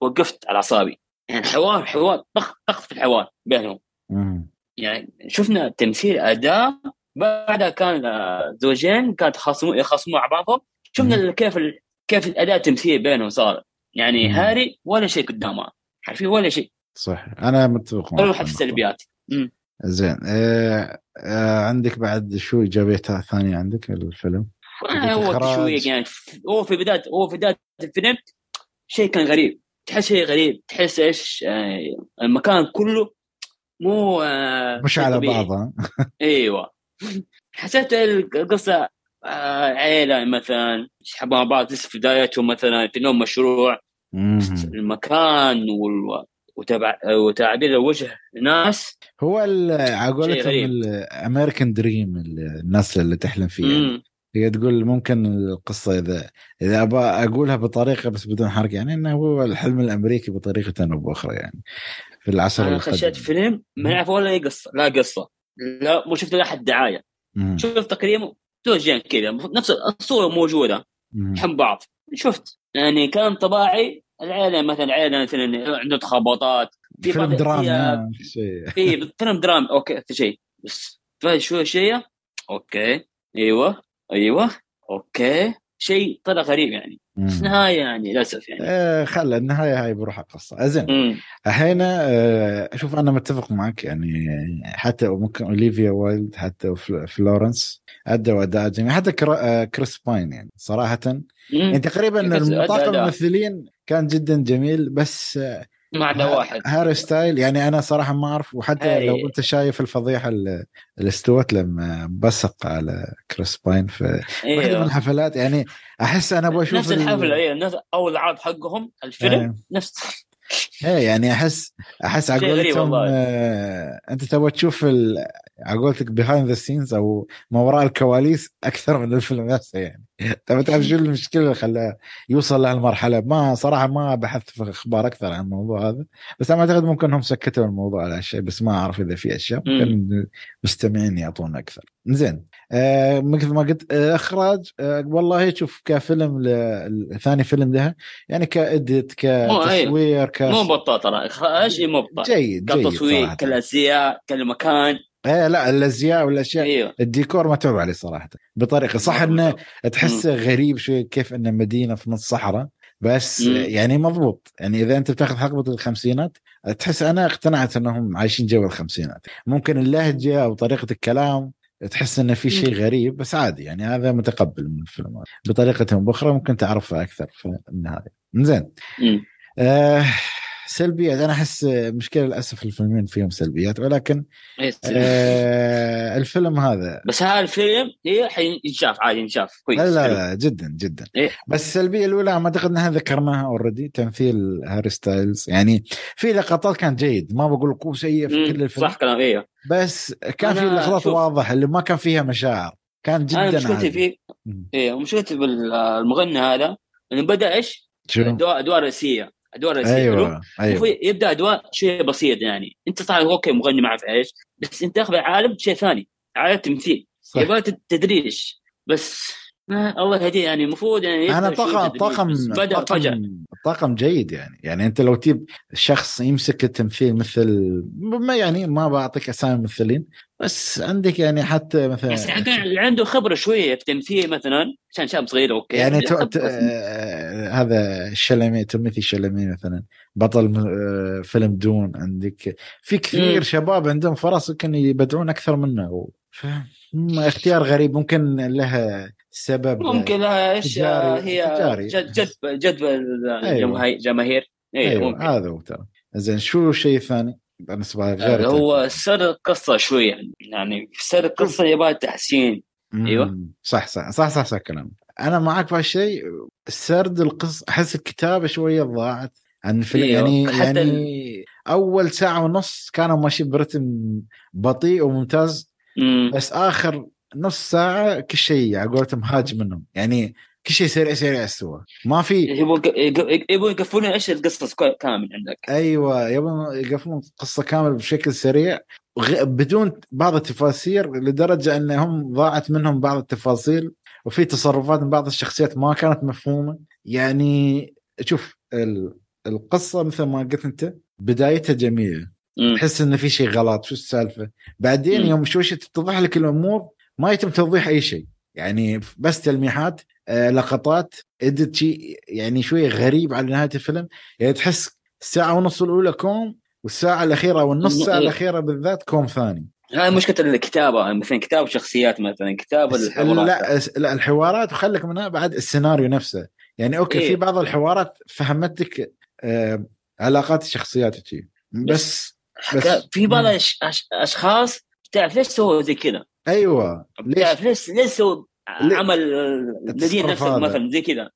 Speaker 2: وقفت على أعصابي. يعني حوار حوار ضغط ضغط في الحوار بينهم
Speaker 1: مم.
Speaker 2: يعني شفنا تمثيل أداء بعدها كان آه، زوجين كانت يخاصموا يخاصموا مع بعضهم شفنا
Speaker 1: مم.
Speaker 2: كيف ال... كيف الأداء التمثيلي بينهم صار يعني
Speaker 1: مم.
Speaker 2: هاري ولا شيء قدامها حرفيا ولا شيء
Speaker 1: صح أنا متفق معك
Speaker 2: في السلبيات.
Speaker 1: زين آه آه عندك بعد شو إيجابيات ثانية عندك الفيلم؟
Speaker 2: آه، هو. تشويق يعني هو في بداية هو في بداية الفيلم شيء كان غريب تحس شيء غريب تحس إيش آه، المكان كله مو آه،
Speaker 1: مش على
Speaker 2: طبيعي.
Speaker 1: بعض ها؟
Speaker 2: إيوه حسيت القصة آه، عيلة مثلا يسحبوا مع بعض لسه في بدايتهم مثلا في نوم مشروع. المكان وال... وتبع... وتعبير الوجه ناس
Speaker 1: هو على قولتهم. الامريكان دريم الناس اللي تحلم فيه يعني. هي تقول ممكن القصة إذا إذا ابى أقولها بطريقة بس بدون حرق يعني إنه هو الحلم الأمريكي بطريقة أو بأخرى يعني في العصر أنا.
Speaker 2: خشيت فيلم ما نعرف ولا أي قصة لا قصة لا مو شفت لا حد
Speaker 1: دعاية.
Speaker 2: شفت تقريبا زوجين كذا نفس الصورة
Speaker 1: موجودة.
Speaker 2: يحب بعض. شفت يعني كان طباعي العيلة مثلا عيله مثلا عنده تخبطات في
Speaker 1: فيلم دراما
Speaker 2: في- في فيلم درام أوكي في شيء. بس شوي شيء okay أيوه. أيوه okay شيء طلع غريب يعني بس. نهاية يعني للأسف يعني
Speaker 1: آه خلى النهاية هاي بروح القصة زين
Speaker 2: مم.
Speaker 1: الحين آه، أشوف أنا متفق معك يعني حتى ممكن أوليفيا وايلد حتى فلورنس ادوا اداء جميل حتى آه، كريس باين يعني صراحة
Speaker 2: مم.
Speaker 1: يعني تقريبا
Speaker 2: بس أدى
Speaker 1: طاقم
Speaker 2: أداء.
Speaker 1: الممثلين كان جدا جميل بس ها-
Speaker 2: واحد
Speaker 1: هاري ستايل يعني أنا صراحة ما أعرف وحتى
Speaker 2: هاري.
Speaker 1: لو أنت شايف الفضيحة اللي استوت لما بصق على كريس باين في واحدة من الحفلات يعني أحس أنا أبغى أشوف
Speaker 2: نفس
Speaker 1: ال-
Speaker 2: الحفله إيوه نفس أول عرض حقهم الفيلم
Speaker 1: آه.
Speaker 2: نفس
Speaker 1: إيه يعني احس أحس على قولتهم. آه أنت تبغى تشوف ال- على قولتك behind the scenes أو ما وراء الكواليس أكثر من الفيلم نفسه يعني. تبغى تعرف شو المشكلة اللي خلاه يوصل لهالمرحلة؟ ما صراحة ما بحثت في أخبار أكثر عن الموضوع هذا بس أنا أعتقد ممكن هم سكتوا الموضوع على هالشيء بس ما أعرف إذا في أشياء ممكن مستمعين يعطونا أكثر. زين. آه مثل ما قلت آه إخراج آه والله شوف كفيلم ثاني فيلم لها يعني
Speaker 2: كإديت أيوه.
Speaker 1: كتصوير ك
Speaker 2: مو بطال ترى إخراج مو بطال
Speaker 1: جيد جيد
Speaker 2: كتصوير كالأزياء كالمكان.
Speaker 1: إيه لا الأزياء والأشياء
Speaker 2: أيوه.
Speaker 1: الديكور متعوب عليه صراحة بطريقة صح إنه تحسه غريب شوي كيف إنه مدينة في نص صحراء بس
Speaker 2: مم.
Speaker 1: يعني مضبوط. يعني إذا أنت بتاخذ حقبه الخمسينات تحس أنا اقتنعت إنهم عايشين جو الخمسينات. ممكن اللهجة أو طريقه الكلام تحس إنه في شيء غريب بس عادي يعني هذا متقبل من الفيلم. بطريقه أو بأخرى ممكن تعرفها أكثر في النهاية زين. آه سلبيات أنا أحس مشكلة للأسف الفيلمين فيهم سلبيات ولكن
Speaker 2: إيه.
Speaker 1: آه الفيلم هذا
Speaker 2: بس هذا الفيلم إيه حينشاف عادي ينشاف كويس
Speaker 1: لا لا. لا جدا جدا
Speaker 2: إيه.
Speaker 1: بس السلبية الأولى ما أعتقد إنها ذكرناها already تمثيل هاري ستايلز يعني في لقطات كان جيد ما بقول هو سيء في. كل الفيلم
Speaker 2: صح كلام أيوه
Speaker 1: بس كان في لقطات
Speaker 2: شوف.
Speaker 1: واضح اللي ما كان فيها مشاعر كان جدا
Speaker 2: أنا مشكلتي. فيه. إيه مشكلتي بالمغني هذا إنه بدأ إيش؟ أدوار رئيسية
Speaker 1: أدوار أيوه
Speaker 2: المفروض يبدأ أدوار شيء بسيط يعني. أنت صح okay مغني ما أعرف إيش بس أنت تاخذ العالم شيء ثاني عالم تمثيل. يبغى تد- تدريج بس الله يهديه يعني. المفروض يعني أنا
Speaker 1: طاقم
Speaker 2: تدريج،
Speaker 1: طاقم
Speaker 2: بس بدأ فجأة.
Speaker 1: طاقم طاقم جيد يعني. يعني أنت لو تجيب شخص يمسك التمثيل مثل ما يعني ما بعطيك أسامي ممثلين بس عندك يعني حتى مثلا
Speaker 2: بس اللي عنده خبرة شوية في تمثيل مثلا عشان شاب صغير okay
Speaker 1: يعني تو... ت... آه، هذا الشلمي تيموثي شلمي مثلا بطل آه، فيلم دون عندك. في كثير
Speaker 2: مم.
Speaker 1: شباب عندهم فرص يمكن يبدعون أكثر منه. ف... م- اختيار غريب ممكن له سبب
Speaker 2: ممكن لها
Speaker 1: إيش
Speaker 2: آه، هي
Speaker 1: تجاري.
Speaker 2: جذب جذب الجماهير جماهير. أيوه
Speaker 1: أيوه
Speaker 2: ممكن.
Speaker 1: هذا هو ترى. زين شو الشيء الثاني بالنسبة لك غير
Speaker 2: آه، هو؟ سر القصة شوي يعني يعني سر القصة يبغى تحسين. أيوة.
Speaker 1: صح صح صح صح, صح كلام أنا معك في هالشيء سرد القصة أحس الكتابة شوية ضاعت عن الفيلم
Speaker 2: أيوة.
Speaker 1: يعني
Speaker 2: حتى
Speaker 1: يعني أول ساعة ونص كانوا ماشيين برتم بطيء وممتاز
Speaker 2: مم.
Speaker 1: بس آخر نص ساعة كل شيء على قولتهم هاج منهم يعني كل شيء سريع سريع استوى ما في
Speaker 2: يبون يق- يبون يقفلون إيش القصص كامل عندك.
Speaker 1: أيوه يبون يقفلون قصة كاملة بشكل سريع. بدون بعض التفاسير لدرجة أنهم ضاعت منهم بعض التفاصيل وفي تصرفات من بعض الشخصيات ما كانت مفهومة. يعني شوف ال- القصة مثل ما قلت أنت بدايتها
Speaker 2: جميلة.
Speaker 1: تحس إن في شيء غلط شو السالفة؟ بعدين. يوم شوي تتضح لك الأمور ما يتم توضيح أي شيء. يعني بس تلميحات لقطات ادت شيء يعني شوي غريب على نهاية الفيلم يعني تحس الساعة ونص الأولى كوم والساعة الأخيرة أو النص ساعة
Speaker 2: إيه.
Speaker 1: الأخيرة بالذات كوم ثاني
Speaker 2: هاي مشكلة الكتابة مثلا كتاب شخصيات مثلا كتاب
Speaker 1: بس
Speaker 2: الحوارات
Speaker 1: لا الحوارات وخلك منها بعد السيناريو نفسه يعني أوكي
Speaker 2: إيه.
Speaker 1: في بعض الحوارات فهمتك آه علاقات الشخصيات. بس بس
Speaker 2: حكا- في بعض
Speaker 1: مم.
Speaker 2: أش- أش- أشخاص تعرف ليش سووا زي كذا
Speaker 1: أيوه ليش
Speaker 2: تعرف ليش ليش سووا؟ عمل نفسها
Speaker 1: هذا.
Speaker 2: مثلا زي كذا.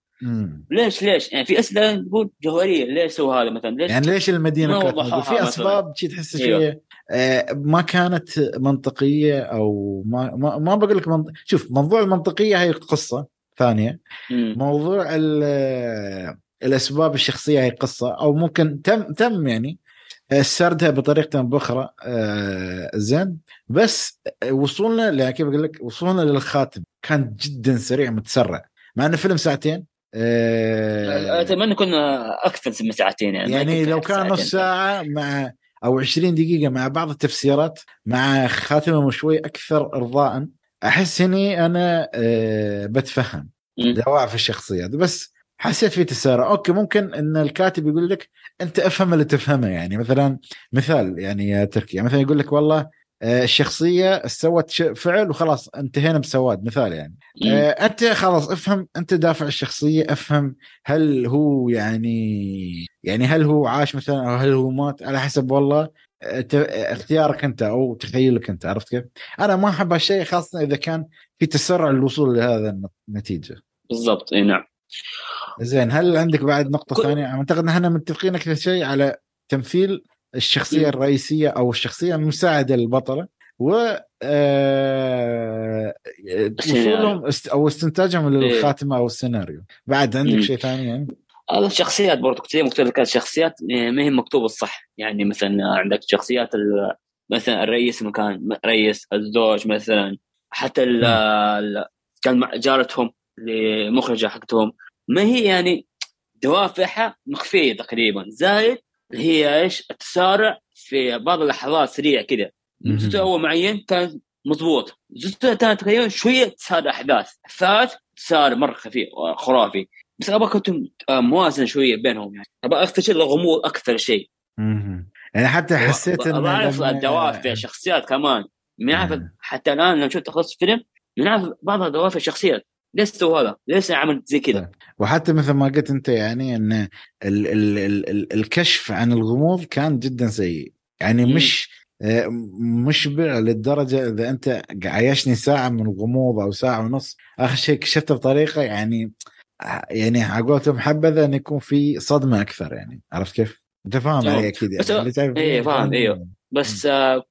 Speaker 2: ليش ليش يعني في أسئلة نقول جوهرية ليش سووا هذا مثلا ليش
Speaker 1: يعني ليش المدينة؟ في. أسباب شي تحس
Speaker 2: أيوة.
Speaker 1: شوية آه، ما كانت منطقية أو ما ما, ما بقول لك منط... شوف موضوع المنطقية هي قصة ثانية
Speaker 2: مم.
Speaker 1: موضوع ال- الأسباب الشخصية هي قصة أو ممكن تم تم يعني سردها بطريقة بأخرى آه، زين. بس وصولنا ل- كيف أقول لك وصولنا للخاتم. كان جدا سريع متسرع. مع إنه فيلم ساعتين آه،
Speaker 2: أتمنى كنا أكثر من ساعتين يعني
Speaker 1: يعني لو كان نص. ساعة مع أو 20 دقيقة مع بعض التفسيرات مع خاتمة شوي أكثر إرضاء أحس إني أنا أه بتفهم. دوافع الشخصيات. بس حسيت في تسارع. أوكي ممكن إن الكاتب يقول لك أنت أفهم اللي تفهمه. يعني مثلا مثال يعني يا تركي. مثلا يقول لك والله آه، الشخصية سوت فعل وخلاص انتهينا بسواد. مثال يعني.
Speaker 2: مم.
Speaker 1: آه، أنت خلاص افهم أنت دافع الشخصية افهم هل هو يعني يعني هل هو عاش مثلا أو هل هو مات. على حسب والله آه، اختيارك أنت أو تخيلك أنت عرفت كيف؟ أنا ما أحب هالشيء خاصة إذا كان في تسرع للوصول لهذا النتيجه.
Speaker 2: بالضبط. اي نعم.
Speaker 1: زين هل عندك بعد نقطة
Speaker 2: كل-
Speaker 1: ثانية؟ أعتقد إن إحنا متفقين أكثر شيء على تمثيل الشخصية
Speaker 2: مم.
Speaker 1: الرئيسية أو الشخصية المساعدة للبطلة و آه، وصولهم أو استنتاجهم للخاتمة أو السيناريو. بعد عندك. شيء ثاني يعني؟
Speaker 2: هذا الشخصيات برضو زي ما قلت لك الشخصيات ما هي مكتوبه الصح. يعني مثلا عندك شخصيات ال- مثلا الرئيس مكان رئيس الزوج مثلا حتى ال- كان مع جارتهم المخرجه حقتهم. ما هي يعني دوافعها مخفية تقريبا. زائد هي إيش؟ التسارع في بعض اللحظات سريع كذا. الجزء الأول معين كان مضبوط. الجزء الثاني تقريبا شوية تسارع أحداث. الثالث تسارع مرة خفيف خرافي. بس أبغى كنت موازن شوية بينهم يعني. أبغى أكتشف الغموض أكثر شيء.
Speaker 1: يعني حتى حسيت
Speaker 2: أبغى
Speaker 1: أعرف
Speaker 2: الدوافع الشخصيات كمان. عارف
Speaker 1: مم.
Speaker 2: حتى الآن لما شفت خلص الفيلم من عارف بعض الدوافع الشخصيات. ليش سوى هذا؟ ليش عملت زي كذا؟
Speaker 1: وحتى مثل ما قلت أنت يعني إن ال ال ال ال الكشف عن الغموض كان جدا سيء يعني
Speaker 2: مم.
Speaker 1: مش آه، مشبع للدرجه إذا أنت عايشني ساعة من الغموض أو ساعة ونص آخر شيء كشفته بطريقة يعني يعني على قولتهم حبذا إن يكون في صدمة أكثر يعني عرفت كيف؟ أنت فاهم. علي أكيد يعني
Speaker 2: بس- إيه، فاهم، أيوه. بس آه،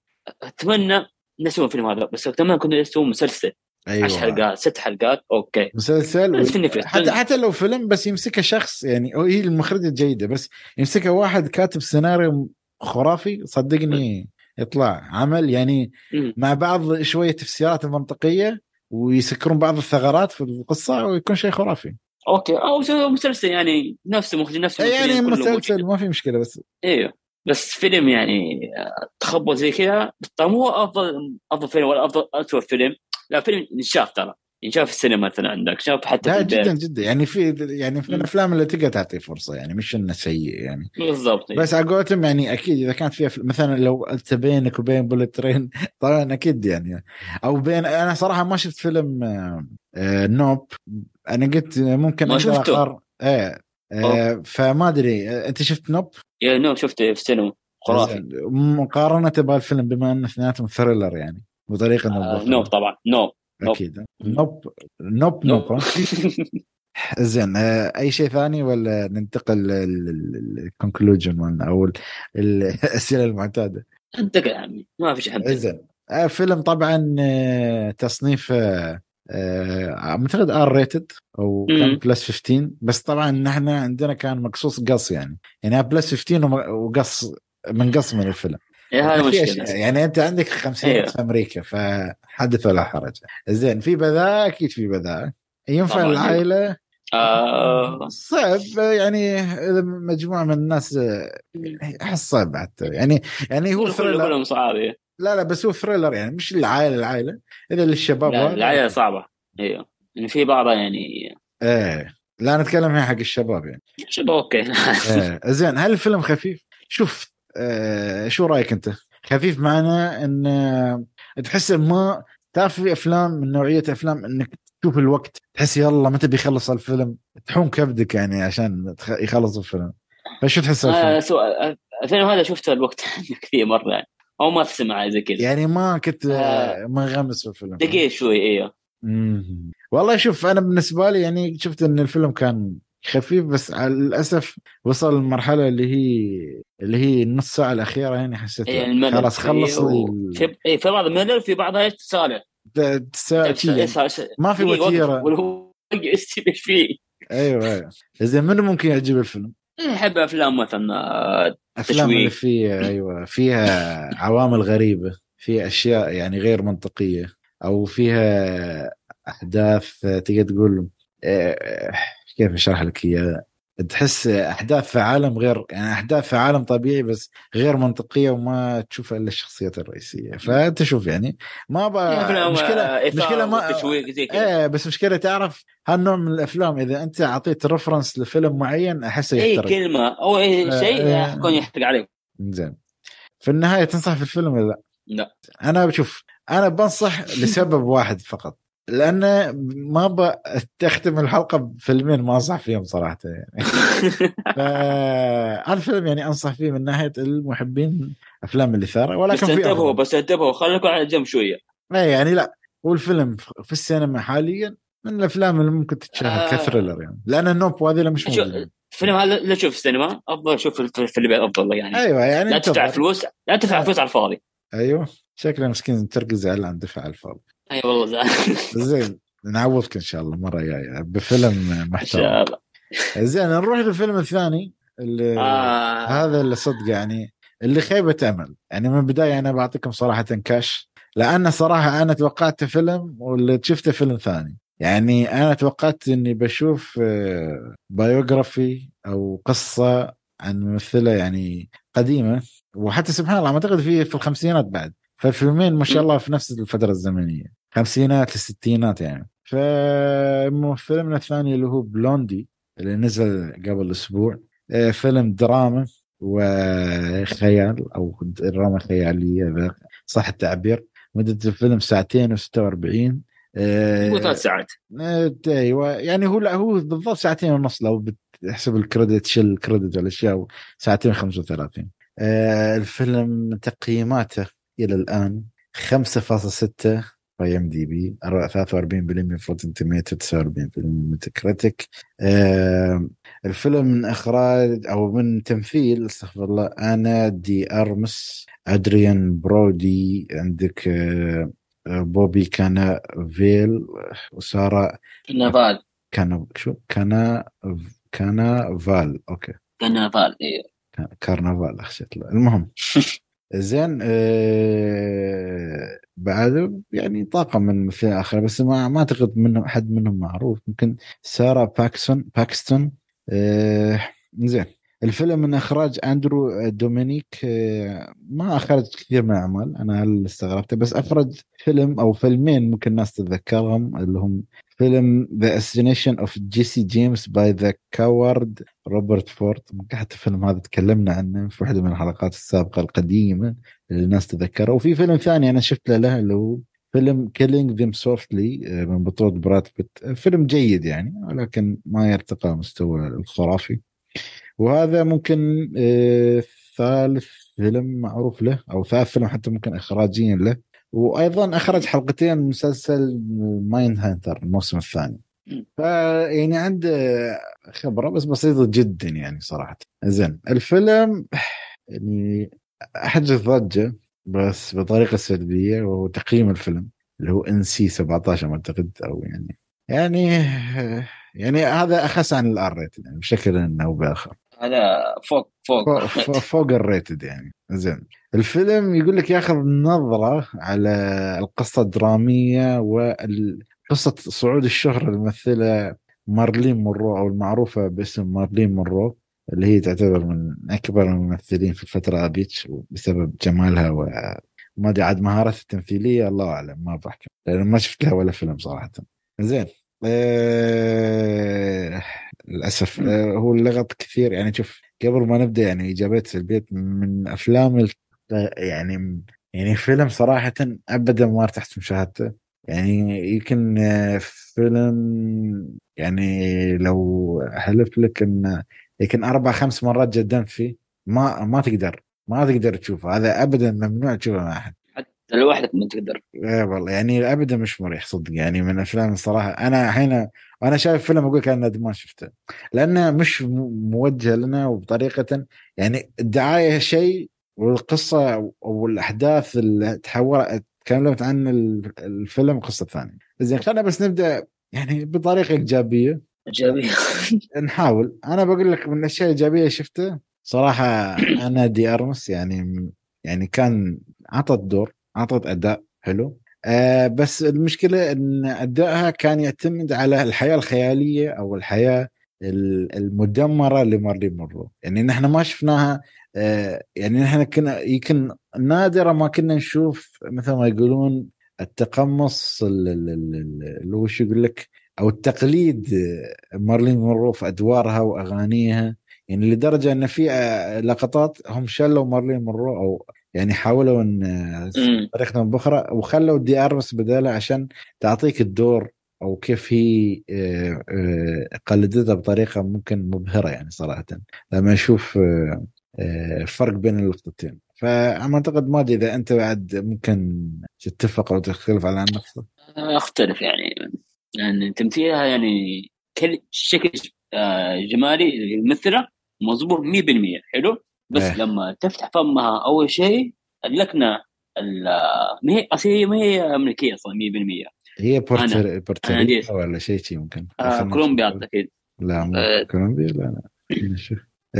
Speaker 2: أتمنى نسوي الفيلم هذا بس أتمنى كنا نسوي مسلسل
Speaker 1: أيوه.
Speaker 2: 10 حلقات ست حلقات؟ okay.
Speaker 1: مسلسل
Speaker 2: نفس-
Speaker 1: حتى حتى لو فيلم بس يمسكه شخص يعني هو هي المخرجة جيدة بس يمسكه واحد كاتب سيناريو خرافي صدقني يطلع عمل يعني. مع بعض شوية تفسيرات منطقية ويسكرون بعض الثغرات في القصة ويكون شيء خرافي.
Speaker 2: okay. أو مسلسل يعني نفس مخرج نفس
Speaker 1: يعني مسلسل. ما في مشكلة بس
Speaker 2: أيوه. بس فيلم يعني آه، تخبط زي كذا طبعا مو أفضل أفضل فيلم ولا أفضل اسوء فيلم؟ لا فيلم ينشاف ترى. ينشاف في السينما مثلا عندك شاف حتى في
Speaker 1: لا جدا جدا. يعني في يعني في. الأفلام اللي تقدر تعطي فرصة يعني مش إنه سيء يعني.
Speaker 2: بالضبط.
Speaker 1: بس على قولتهم يعني أكيد إذا كانت فيها مثلا لو أنت بينك وبين بوليت ترين طبعا أكيد يعني. أو بين أنا صراحة ما شفت فيلم آه، نوب. أنا قلت ممكن
Speaker 2: ما شفته.
Speaker 1: الآخر- إيه آه، فما أدري. أنت شفت نوب؟
Speaker 2: يا no شفته في السينما. خرافي.
Speaker 1: مقارنة بالفيلم بما إنه اثنيناتهم thriller يعني. بطريقة
Speaker 2: آه
Speaker 1: بأخرى.
Speaker 2: نوب طبعا نوب. نوب.
Speaker 1: أكيد. نوب نوب نوب؟ زين آه، أي شيء ثاني ولا ننتقل لل conclusion مالنا أو ال- الأسئلة المعتادة؟
Speaker 2: أنتقل يا عمي. ما في شيء
Speaker 1: زين. آه، فيلم طبعا تصنيف أعتقد R rated أو كان. plus 15 بس طبعا نحن عندنا كان مقصوص قص يعني. يعني plus 15 وم- وقص من قص من الفيلم.
Speaker 2: إيه مشكلة.
Speaker 1: أشياء- يعني أنت عندك 50
Speaker 2: أيوه.
Speaker 1: في أمريكا فحدث ولا حرج. زين في بذاء أكيد في بذاء ينفع. العائلة؟
Speaker 2: آه.
Speaker 1: صعب يعني إذا مجموعة من الناس أحس صعب حتى يعني يعني هو thriller
Speaker 2: كلهم صعاب إيه.
Speaker 1: لا لا بس هو thriller يعني مش العائله العائلة. إذا للشباب
Speaker 2: العائلة صعبة. أيوه يعني في بعضها يعني
Speaker 1: إيه. لا نتكلم هنا حق الشباب يعني.
Speaker 2: شباب أوكي.
Speaker 1: إيه. زين هل الفيلم خفيف؟ شوف آه شو رأيك أنت؟ خفيف معنا إن آه، تحس ما تعرف في أفلام من نوعية أفلام إنك تشوف الوقت تحس يلا متى بيخلص الفيلم تحوم كبدك يعني عشان تخ- يخلص الفيلم فشو تحس الفيلم؟
Speaker 2: آه سؤال الفيلم هذا شفته الوقت كثير مرة يعني أو ما تسمع زي كذا
Speaker 1: يعني ما كنت آه
Speaker 2: آه.
Speaker 1: منغمس في الفيلم
Speaker 2: دقيقه شوي
Speaker 1: إيوه. والله شوف أنا بالنسبة لي يعني شفت إن الفيلم كان خفيف بس على الأسف وصل للمرحله اللي هي اللي هي النص ساعة الأخيرة يعني حسيت
Speaker 2: إيه الملل
Speaker 1: خلاص خلص
Speaker 2: إيه، في إيه في بعض الملل في بعضها
Speaker 1: يعني. ما في
Speaker 2: يستوي إيش فيه
Speaker 1: أيوه أيوه زين منو ممكن يعجب الفيلم؟
Speaker 2: إيه، أحب أفلام مثلا آه،
Speaker 1: أفلام اللي. فيها أيوه فيها عوامل غريبة في أشياء يعني غير منطقية أو فيها أحداث تقدر تقول آه، كيف أشرح لك اياها تحس أحداث في عالم غير يعني أحداث في عالم طبيعي بس غير منطقية وما تشوفها إلا الشخصيات الرئيسية. فأنت شوف يعني ما بقى
Speaker 2: أفلام،
Speaker 1: مشكله مشكلة ما
Speaker 2: وتشويق زي كذا.
Speaker 1: إيه بس مشكلة تعرف هالنوع من الأفلام إذا أنت أعطيت ريفرنس لفيلم معين أحسه
Speaker 2: أي
Speaker 1: يحترق.
Speaker 2: كلمة أو
Speaker 1: أي
Speaker 2: شيء
Speaker 1: آه.
Speaker 2: يكون يحرق عليك.
Speaker 1: زين. في النهاية تنصح في الفيلم ولا لا؟
Speaker 2: لا.
Speaker 1: أنا بشوف أنا بنصح لسبب واحد فقط. لأن ما بختم الحلقة بفيلمين ما أنصح فيهم صراحة يعني فأنا الفيلم يعني أنصح فيه من ناحية المحبين أفلام الاثاره
Speaker 2: بس
Speaker 1: ولكن في أنتبهوا.
Speaker 2: بس أنتبهوا خليكم على جنب شوية
Speaker 1: إيه يعني لا هو الفيلم في السينما حاليا من الأفلام اللي ممكن تتشاهد
Speaker 2: آه.
Speaker 1: كثريلر يعني لأن النوب وهذه مش موجودة
Speaker 2: الفيلم هذا لا تشوف السينما أفضل شوف في البيت أفضل يعني
Speaker 1: أيوه يعني
Speaker 2: لا تدفع. فلوس لا تدفع. فلوس على الفاضي
Speaker 1: أيوه شكله مسكين ترقي زعل عن دفع الفاضي
Speaker 2: أي والله
Speaker 1: زين نعوضك إن شاء الله مره جاية بفيلم
Speaker 2: إن
Speaker 1: محترم
Speaker 2: شاء الله.
Speaker 1: زين نروح للفيلم الثاني اللي
Speaker 2: آه.
Speaker 1: هذا اللي صدق يعني اللي خيبة أمل. يعني من البداية أنا بعطيكم صراحة كاش لأن صراحة أنا توقعت فيلم واللي شفته فيلم ثاني. يعني أنا توقعت إني بشوف آه، بايوغرافي أو قصة عن ممثلة يعني قديمة. وحتى سبحان الله أعتقد في في الخمسينات بعد. فالفيلمين ما شاء الله في نفس الفترة الزمنية. خمسينات للستينات يعني. ففيلمنا الثاني اللي هو بلوندي اللي نزل قبل أسبوع آه، فيلم دراما وخيال أو دراما خيالية صح التعبير؟ مدة الفيلم ساعتين و46
Speaker 2: مو ثلاث ساعات.
Speaker 1: أيوه. يعني هو لا هو بالضبط ساعتين ونص لو بتحسب ال credit شيل ال credit والاشياء ساعتين 35 آه، الفيلم تقييماته إلى الآن 5.6 بـ IMDb 43% من Rotten Tomato 49% من Metacritic. آه الفيلم من إخراج أو من تمثيل أستغفر الله آنا دي أرماس أدريان برودي عندك آه بوبي كانا فيل وسارة
Speaker 2: كرنفال
Speaker 1: كان شو؟ كانا كانا فال أوكي
Speaker 2: كرنفال أيوه
Speaker 1: كارنفال أخشيت المهم. زين آه بعد يعني طاقم من الممثلين اخر بس ما ما أعتقد منهم أحد منهم معروف. ممكن سارة باكسون باكستون آه زين. الفيلم من إخراج أندرو دومينيك آه ما أخرج كثير من الأعمال أنا هل استغربته بس اخرج فيلم أو فيلمين ممكن الناس تتذكرهم اللي هم فيلم The Assassination of Jesse James by the Coward Robert Ford. حتى الفيلم هذا تكلمنا عنه في واحدة من الحلقات السابقة القديمة اللي الناس تذكرها وفي فيلم ثاني أنا شفت له له اللي هو فيلم Killing Them Softly من بطولة براد بيت. فيلم جيد يعني ولكن ما يرتقى مستوى الخرافي. وهذا ممكن آه، ثالث فيلم معروف له أو ثالث فيلم حتى ممكن اخراجيا له. وأيضا أخرج حلقتين من مسلسل Mindhunter الموسم الثاني. فيعني عنده خبرة بس بسيطة جدا يعني صراحة. زين الفيلم يعني احدث ضجه بس بطريقة سلبية وهو تقييم الفيلم اللي هو NC 17 أعتقد أو يعني يعني يعني هذا أخس عن ال R rated يعني بشكل أو بآخر.
Speaker 2: هذا فوق فوق.
Speaker 1: فوق, فوق ال rated يعني. زين. الفيلم يقول لك ياخذ نظره على القصة الدرامية وقصه صعود الشهرة الممثلة مارلين مونرو أو المعروفة باسم مارلين مونرو اللي هي تعتبر من أكبر الممثلين في الفترة هذيك بسبب جمالها وما أدري عاد مهارتها التمثيلية الله أعلم ما بحكي لأن ما شفت لها ولا فيلم صراحة. زين. آه للأسف. آه هو اللغط كثير. يعني شوف قبل ما نبدأ يعني ايجابيات سلبيات من أفلام يعني يعني فيلم صراحة ابدا ما ارتحت مشاهدته يعني يمكن فيلم يعني لو أحلف لك انه يمكن أربع خمس مرات جدمت فيه ما ما تقدر. ما تقدر تشوفه. هذا ابدا ممنوع تشوفه مع
Speaker 2: أحد. لوحدك ما تقدر.
Speaker 1: إيه والله يعني ابدا مش مريح صدق. يعني من الأفلام الصراحة أنا الحين وأنا شايف فيلم أقول كان ندمان شفته. لأنه مش موجه لنا وبطريقة يعني الدعاية شيء والقصة والأحداث اللي تحول تكلمت عن الفيلم قصة ثانية. زين خلينا بس نبدأ يعني بطريقة إيجابية.
Speaker 2: إيجابية.
Speaker 1: نحاول. أنا بقول لك من الأشياء الإيجابية شفته صراحة أنا دي أرمس. يعني يعني كان عطت دور. عطت أداء حلو. آه بس المشكلة إن أدائها كان يعتمد على الحياة الخيالية أو الحياة المدمرة لمارلين مونرو. يعني نحن ما شفناها آه يعني نحن كنا يمكن نادرا ما كنا نشوف مثل ما يقولون التقمص اللي هو يقول لك أو التقليد مارلين مونرو في أدوارها وأغانيها. يعني لدرجة إن في آه، لقطات هم شلوا مارلين مونرو أو يعني حاولوا إن طريقه باخرى وخلوا دي آرمس بدالة عشان تعطيك الدور أو كيف هي آه، آه، قلدتها بطريقة ممكن مبهرة يعني صراحة. لما أشوف الفرق بين اللقطتين فانا اعتقد ما أدري إذا أنت بعد ممكن تتفق أو تختلف على النقطة.
Speaker 2: أختلف يعني يعني تمثيلها يعني كل شكل جمالي الممثله مضبوط 100% حلو؟ بس إيه. لما تفتح فمها أول شيء اللكنه ما هي أصلا هي ما هي أمريكية أصلا 100%
Speaker 1: هي بورتر بورتر ولا شيء شيء ممكن.
Speaker 2: آه كولومبيا أعتقد.
Speaker 1: لا مو آه كولومبيا لا لا. نشوف.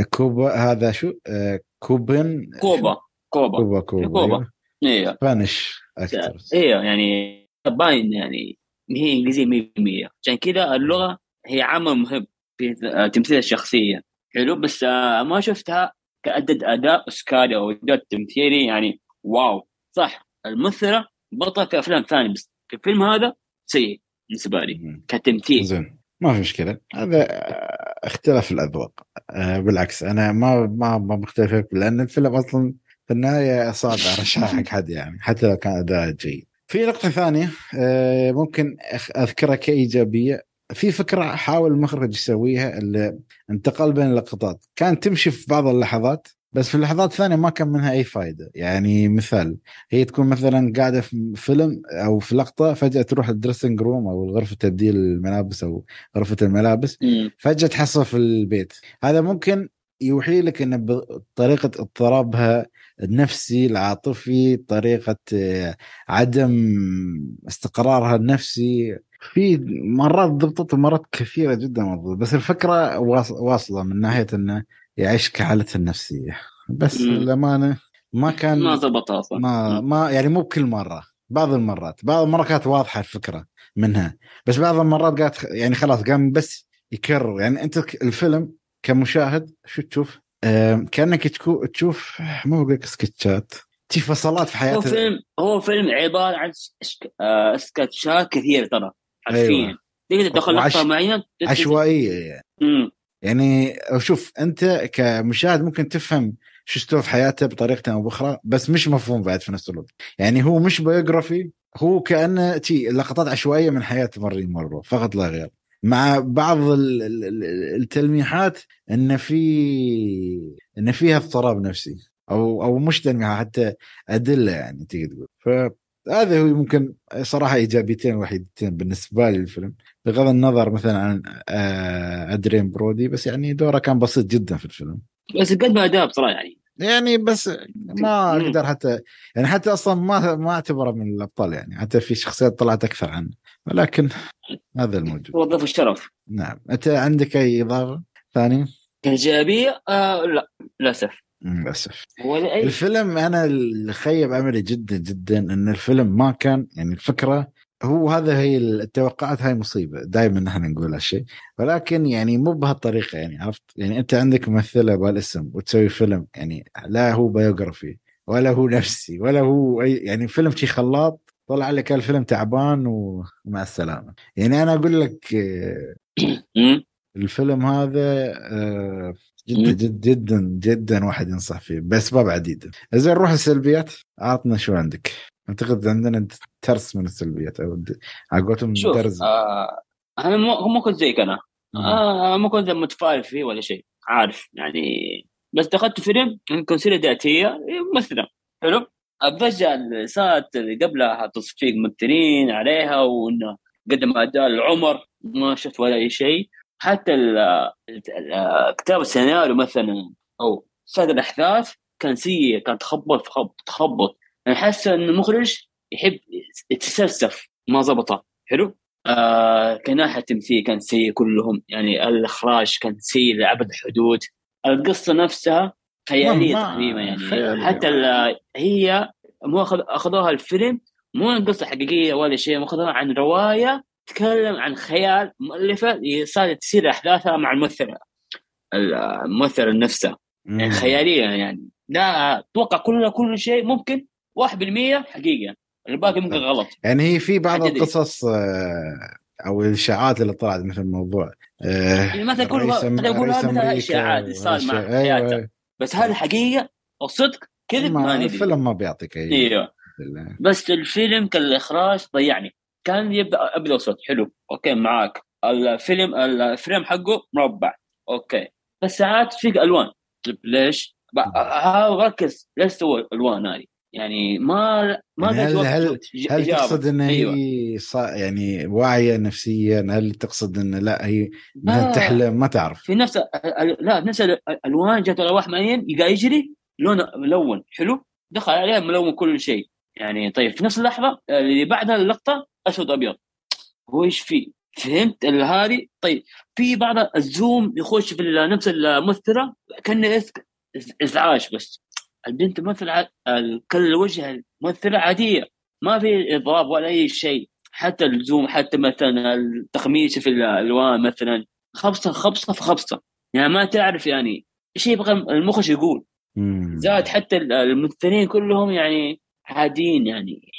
Speaker 1: كوبا هذا شو؟ آه كوبن.
Speaker 2: كوبا. كوبا.
Speaker 1: كوبا كوبا
Speaker 2: كوبا؟ أيوه
Speaker 1: سبانيش أكثر
Speaker 2: أيوه يعني باين يعني هي إنجليزية 100% عشان كذا اللغة هي عامل مهم في تمثيل الشخصية. حلو؟ بس آه، ما شفتها كأدد أداء اوسكاري أو إداء تمثيلي يعني واو. صح. الممثلة بطل في أفلام ثانية بس في الفيلم هذا سيء بالنسبة لي كتمثيل.
Speaker 1: زين. ما في مشكلة. هذا آه، اختلاف الأذواق. آه، بالعكس. أنا ما ما ما بختلف لأن الفيلم أصلا في النهاية صعب ارشحه حق حد يعني حتى لو كان أداء جيد. في نقطة ثانية ممكن أذكرها كإيجابية. في فكرة حاول المخرج يسويها اللي انتقل بين اللقطات. كان تمشي في بعض اللحظات بس في اللحظات الثانية ما كان منها أي فائده يعني مثال هي تكون مثلا قاعدة في فيلم أو في لقطة فجأة تروح ال dressing room أو غرفة تبديل الملابس أو غرفة الملابس فجأة تحصل في البيت. هذا ممكن يوحي لك إن بطريقه اضطرابها النفسي العاطفي طريقة آه، عدم استقرارها النفسي في مرات ضبطت ومرات كثيرة جدا مضبوط بس الفكرة واصلة من ناحية إنه يعيش كحالته النفسية. بس للأمانة ما كان
Speaker 2: ما ضبطها أصلا.
Speaker 1: ما ما يعني مو بكل مرة بعض المرات. بعض المرات كانت واضحة الفكرة منها. بس بعض المرات قالت يعني خلاص قام بس يكرر. يعني أنت الفيلم كمشاهد شو تشوف؟ كأنك تشوف مو بقول لك sketchات. في فصلات في حياته
Speaker 2: هو فيلم هو فيلم عبارة عن آه، sketchات كثيرة ترى. حرفيا أيوة. تقدر تدخل لقطه معينة
Speaker 1: عشوائية يعني. مم. يعني شوف أنت كمشاهد ممكن تفهم شو استوى في حياته بطريقه أو بأخرى بس مش مفهوم بعد في نفس الوقت. يعني هو مش biography هو كأنه تي لقطات عشوائية من حياة مريم مرو فقط لا غير. مع بعض التلميحات إن في إن فيها اضطراب نفسي أو أو مش تلميحات حتى أدلة يعني تقدر تقول. ف هذا هو ممكن صراحة إيجابيتين وحيدتين بالنسبة لي الفيلم بغض النظر مثلا عن آه، أدريان برودي بس يعني دوره كان بسيط جدا في الفيلم.
Speaker 2: بس قدم اداء بصراحه يعني.
Speaker 1: يعني بس ما. أقدر حتى يعني حتى أصلا ما ما أعتبره من الأبطال يعني حتى في شخصيات طلعت أكثر عنه ولكن هذا الموجود.
Speaker 2: وظف الشرف.
Speaker 1: نعم. أنت عندك أي إضافة ثانية؟
Speaker 2: إيجابية؟ آه لا
Speaker 1: للأسف.
Speaker 2: للأسف. أي
Speaker 1: الفيلم أنا اللي خيب املي جدا جدا إن الفيلم ما كان يعني الفكرة هو هذا هي التوقعات هاي مصيبة. دائما نحن نقول هالشيء ولكن يعني مو بهالطريقة يعني عرفت؟ يعني أنت عندك ممثلة بهالاسم وتسوي فيلم يعني لا هو بايوغرافي ولا هو نفسي ولا هو أي يعني فيلم شي خلاط طلع لك الفيلم تعبان ومع السلامة. يعني أنا أقول لك آه،. الفيلم هذا آه، جدا. جدا جدا جدا واحد ينصح فيه باسباب عديده زين نروح السلبيات عطنا شو عندك. أعتقد عندنا ترس من السلبيات أو على قولتهم درز.
Speaker 2: آه أنا مو مو كنت زيك
Speaker 1: أنا.
Speaker 2: آه ما كنت متفائل فيه ولا شيء عارف يعني. بس دخلت فيلم يمكن سيره ذاتية ممثله حلو؟ الضجه اللي صارت قبلها تصفيق ممثلين عليها وإنه قدم أداء العمر ما شفت ولا أي شيء. حتى كتاب السيناريو مثلا أو سرد الأحداث كان سيء كان تخبط في خبط تخبط. أنا حاسه إن المخرج يحب يتسلسف ما زبطه. حلو؟ آه كناحيه تمثيل كان سيء كلهم. يعني الإخراج كان سيء لابد الحدود. القصة نفسها
Speaker 1: خيالية
Speaker 2: تقريبا يعني.
Speaker 1: خيالية.
Speaker 2: حتى هي مو أخذوها الفيلم مو عن قصه حقيقية ولا شيء ماخذوها عن رواية تتكلم عن خيال مؤلفة صارت تصير أحداثها مع الممثله الممثله نفسها يعني خياليه يعني لا أتوقع كل كل شيء ممكن 1% حقيقة الباقي ممكن غلط
Speaker 1: يعني هي في بعض. القصص آه، أو الإشاعات اللي طلعت مثل الموضوع آه،
Speaker 2: يعني مثلا كل قد
Speaker 1: رئيس
Speaker 2: هذا إشاعات صار مع
Speaker 1: وهالشيء. أيوة،
Speaker 2: حياته.
Speaker 1: أيوة.
Speaker 2: بس هل حقيقة أو صدق كذب ما ندري
Speaker 1: الفيلم ما بيعطيك
Speaker 2: أي
Speaker 1: أيوه.
Speaker 2: بس الفيلم كالإخراج ضيعني كان يبدأ ابيض واسود حلو. okay معاك. الفيلم ال frame حقه مربع. okay. بس ساعات في ألوان. طيب ليش؟ ركز. ليش سوى الالوان هذه؟ يعني ما ما
Speaker 1: يعني هل هل هل. تقصد إن
Speaker 2: أيوة.
Speaker 1: هي صا يعني واعية نفسيا؟ هل تقصد إن لا هي
Speaker 2: لا.
Speaker 1: تحلم؟ ما تعرف.
Speaker 2: في نفس لا في نفس ال- الألوان جات على واحد معين يقا يجري لونه ملون. حلو. دخل عليه ملون كل شيء. يعني طيب في نفس اللحظة اللي بعدها اللقطه أسود ابيض هو إيش فيه؟ فهمت ال- هذه؟ طيب في بعض الزوم يخش في نفس الممثلة كأنه إزعاج بس. البنت مثل ع- ال- كل وجه الممثلة عادية ما في إضراب ولا أي شيء. حتى الزوم حتى مثلا التخميس في الألوان مثلا. خبصة خبصة في خبصة. يعني ما تعرف يعني إيش يبغى المخرج يقول. زاد حتى الممثلين كلهم يعني عاديين يعني.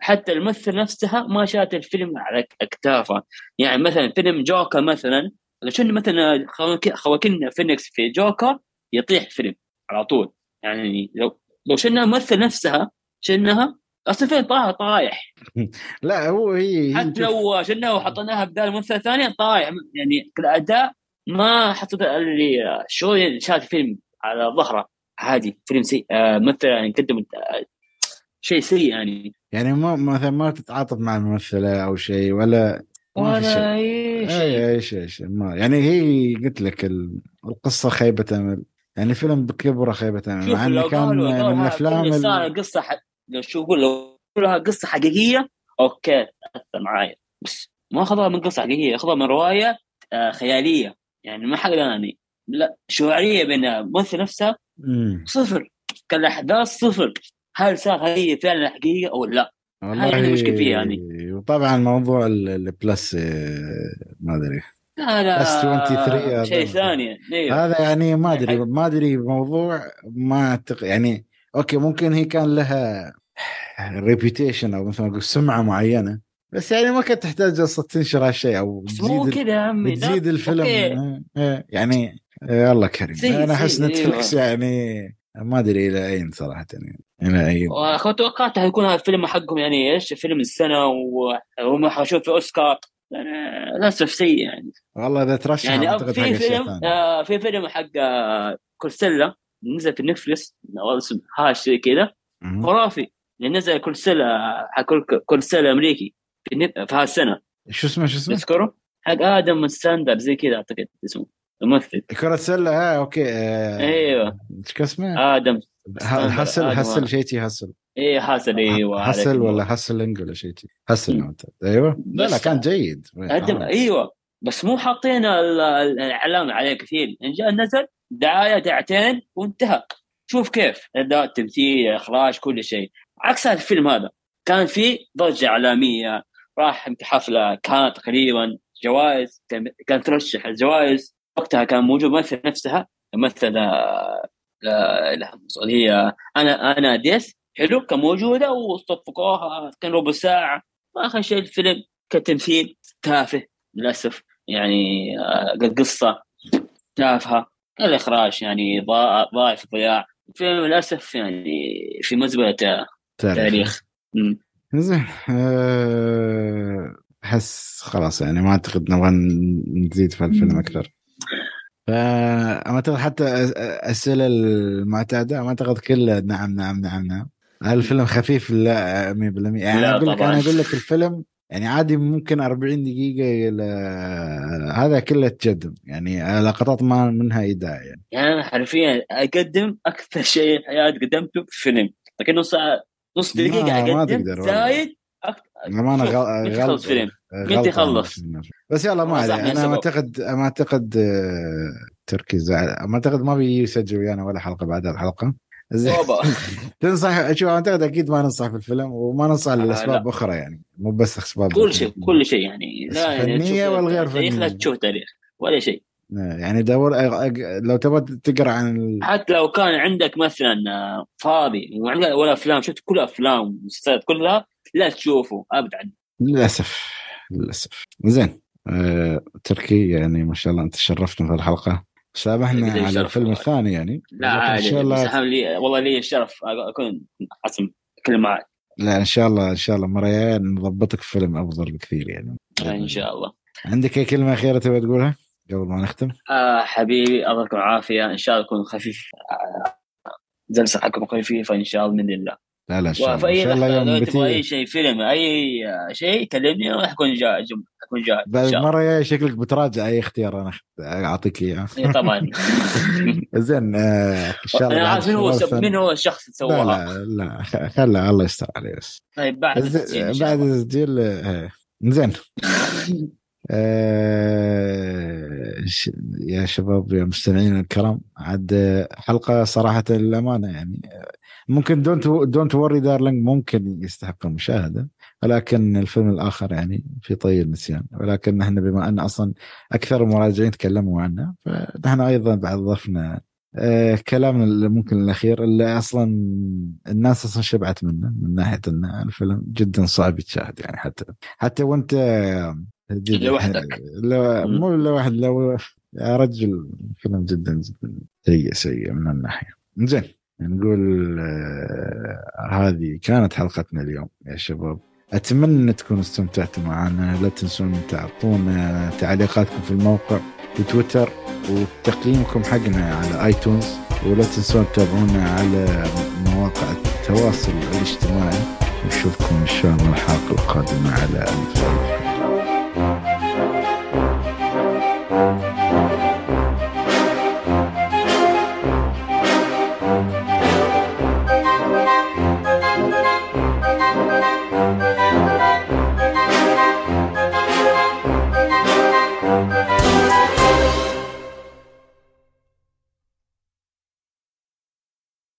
Speaker 2: حتى الممثل نفسها ما شالت الفيلم على أكتافها. يعني مثلا فيلم جوكر مثلا شفنا مثلا خواك- خواكين فينيكس في جوكر يطيح الفيلم على طول. يعني لو لو شلنا الممثل نفسها شلناها أصلا فيلم طايح طايح.
Speaker 1: لا هو هي
Speaker 2: حتى لو شلناها وحطيناها بدال ممثل ثاني طايح. يعني الاداء ما حطيت اللي شو شال الفيلم على ظهره. عادي فيلم سيء. آه مثل يعني قدم شيء سيء يعني.
Speaker 1: يعني ما مثلا ما تتعاطف مع الممثلة أو شيء ولا
Speaker 2: ولا أي شيء.
Speaker 1: اي أي شيء شيء. ما يعني هي قلت لك ال- القصة خيبة أمل. يعني فيلم بكبرة خيبة
Speaker 2: أمل
Speaker 1: مع انه كان
Speaker 2: قالوا
Speaker 1: من الافلام
Speaker 2: قصة ح... لو شو قول لو لها قصة حقيقية أوكي تأثر معايا. بس ما اخذها من قصة حقيقية اخذها من رواية آه خيالية. يعني ما حقدر يعني لا شعوريه بين الممثل نفسها
Speaker 1: مم.
Speaker 2: صفر. كالاحداث صفر. هل صار هي فعلا حقيقيه أو لا؟ هاي عندي مشكلة فيه يعني.
Speaker 1: وطبعا موضوع ال- البلس آه، ما أدري
Speaker 2: لا لا
Speaker 1: بس 23 هذا
Speaker 2: شيء
Speaker 1: مثلاً.
Speaker 2: ثاني أيوه
Speaker 1: هذا يعني ما أدري
Speaker 2: حق-
Speaker 1: ما أدري موضوع ما أعتق... يعني okay ممكن هي كان لها reputation أو مثل ما أقول سمعة معينة بس يعني ما كانت تحتاج أصلا تنشر هالشيء أو
Speaker 2: بس مو
Speaker 1: تزيد
Speaker 2: كذا يا عمي.
Speaker 1: تزيد الفيلم
Speaker 2: okay.
Speaker 1: آه، يعني آه، الله كريم أنا
Speaker 2: أحس
Speaker 1: نتفلكس. يعني ما أدري إلى أين صراحة يعني إلى اين
Speaker 2: توقعت حيكون هذا الفيلم حقهم يعني إيش؟ فيلم السنة وهم حيشوف في أوسكار. يعني للأسف سيء يعني.
Speaker 1: والله إذا ترشح
Speaker 2: يعني
Speaker 1: حق
Speaker 2: في فيلم آه في فيلم حق آه كورسيلا نزل في نتفلكس والله اسم هاش كذا. خرافي. اللي نزل كل سنه كل كل سنه امريكي في, هالسنه
Speaker 1: شو اسمه شو اسمه؟
Speaker 2: تذكره؟ حق آدم ستاندر زي كذا أعتقد اسمه. الممثل.
Speaker 1: كرة سلة ها أوكي آه، أيوه. إيش اسمه؟ آدم.
Speaker 2: آدم.
Speaker 1: هسل شيتي هسل
Speaker 2: إيه حاسل
Speaker 1: أيوه
Speaker 2: عليك.
Speaker 1: ولا هسلنج ولا شيتي. أنت. أيوه. لا لا كان جيد.
Speaker 2: قدم أيوه. بس مو حاطين ال- ال- الاعلام عليه كثير. نزل دعاية دعتين وانتهى. شوف كيف. إداء تمثيل إخراج كل شيء. عكس هذا الفيلم هذا. كان في ضجة إعلامية. راح حفله كانت تقريبا جوائز كان- ترشح الجوائز. وقتها كان موجود ممثل نفسها ممثلة لا لا هي أنا أنا ديس حلو كان موجودة وصفقوها كان ربع ساعة واخر شيء الفيلم كتمثيل تافه للأسف يعني آه، قصة تافهة الاخراج يعني ضاع ضايع في ضياع الفيلم للأسف يعني في مزبلة آه، تاريخ.
Speaker 1: زين أحس خلاص يعني ما أعتقد نبغى نزيد في الفيلم أكثر. فما اعتقد حتى الأسئلة المعتادة ما أعتقد كلها نعم نعم نعم نعم. الفيلم خفيف؟ لا 100% يعني
Speaker 2: لا
Speaker 1: أقول لك. أنا أقول لك الفيلم يعني عادي ممكن 40 دقيقة إلى هذا كله تجدم. يعني لقطات ما منها إيداع يعني.
Speaker 2: يعني أنا حرفيا أقدم أكثر شيء في حياتي قدمته في فيلم. لكن نص ساعه نص
Speaker 1: تقدر والله.
Speaker 2: زايد متى
Speaker 1: غلط
Speaker 2: يخلص فيلم؟ متى يخلص؟
Speaker 1: بس يلا ما عليه
Speaker 2: من أنا.
Speaker 1: ما أعتقد ما أعتقد آه، تركي زعل ما أعتقد ما بيسجل ويانا ولا حلقة بعد الحلقة زين. تنصح شوف أعتقد أكيد ما ننصح في الفيلم وما ننصح لاسباب
Speaker 2: لا.
Speaker 1: أخرى يعني مو بس أسباب
Speaker 2: كل شيء كل شيء يعني لا يعني
Speaker 1: والغير
Speaker 2: تاريخ لا. تشوف تاريخ ولا شيء
Speaker 1: يعني دور لو تبغى تقرأ عن ال...
Speaker 2: حتى لو كان عندك مثلا آه، فاضي ولا أفلام شفت كل أفلام ومسلسلات كلها لا تشوفه ابدا
Speaker 1: للأسف للأسف. زين آه، تركي يعني ما شاء الله أنت شرفتنا في الحلقة. سامحنا على الفيلم
Speaker 2: والله.
Speaker 1: الثاني يعني.
Speaker 2: لا عادي
Speaker 1: إن شاء الله
Speaker 2: لي والله لي الشرف أكون حسن اتكلم معك.
Speaker 1: لا إن شاء الله إن شاء الله مره جاية نضبطك في فيلم أفضل بكثير يعني.
Speaker 2: إن شاء الله.
Speaker 1: عندك أي كلمة أخيرة تبغى تقولها قبل ما نختم؟
Speaker 2: آه حبيبي الله يكون عافيه إن شاء الله يكون خفيف. آه، جلسة حقكم خفيفة إن شاء الله بإذن الله.
Speaker 1: لا لا إن شاء الله
Speaker 2: إن
Speaker 1: شاء الله يوم
Speaker 2: لو تبغى
Speaker 1: أي
Speaker 2: شيء فيلم أي شيء كلمني راح أكون جاهز أكون جاهز إن
Speaker 1: بعد
Speaker 2: شاء الله.
Speaker 1: المره الجايه شكلك بتراجع أي اختيار أنا أعطيك
Speaker 2: إياه. طبعا.
Speaker 1: زين آه، إن شاء الله
Speaker 2: أنا
Speaker 1: بعد
Speaker 2: عارف من هو سب...
Speaker 1: الثاني-
Speaker 2: من هو الشخص اللي سواها
Speaker 1: لا لا خ- خله الله يستر عليه بس.
Speaker 2: طيب بعد التسجيل
Speaker 1: بعد. التسجيل آه، زين. آه، يا شباب يا مستمعين الكرام عاد حلقة صراحة للأمانة يعني ممكن Don't Don't Worry Darling ممكن يستحق المشاهده ولكن الفيلم الآخر يعني في طي النسيان ولكن نحن بما أن أصلا أكثر المراجعين تكلموا عنه فنحن أيضا بعد ضفنا آه كلامنا ممكن الأخير اللي أصلا الناس أصلا شبعت منه من ناحية إن الفيلم جدا صعب يتشاهد يعني حتى حتى وأنت آه،
Speaker 2: لوحدك.
Speaker 1: لو. مو لوحد لو يا رجل فيلم جدا جدا سيء سيء من الناحية زين نقول آه هذه كانت حلقتنا اليوم يا شباب. أتمنى تكونوا استمتعتوا معنا. لا تنسون تعطونا تعليقاتكم في الموقع وتويتر وتقييمكم حقنا على آيتونز. ولا تنسون تتابعونا على مواقع التواصل الاجتماعي. نشوفكم إن شاء الله الحلقة القادمة على ألف ألف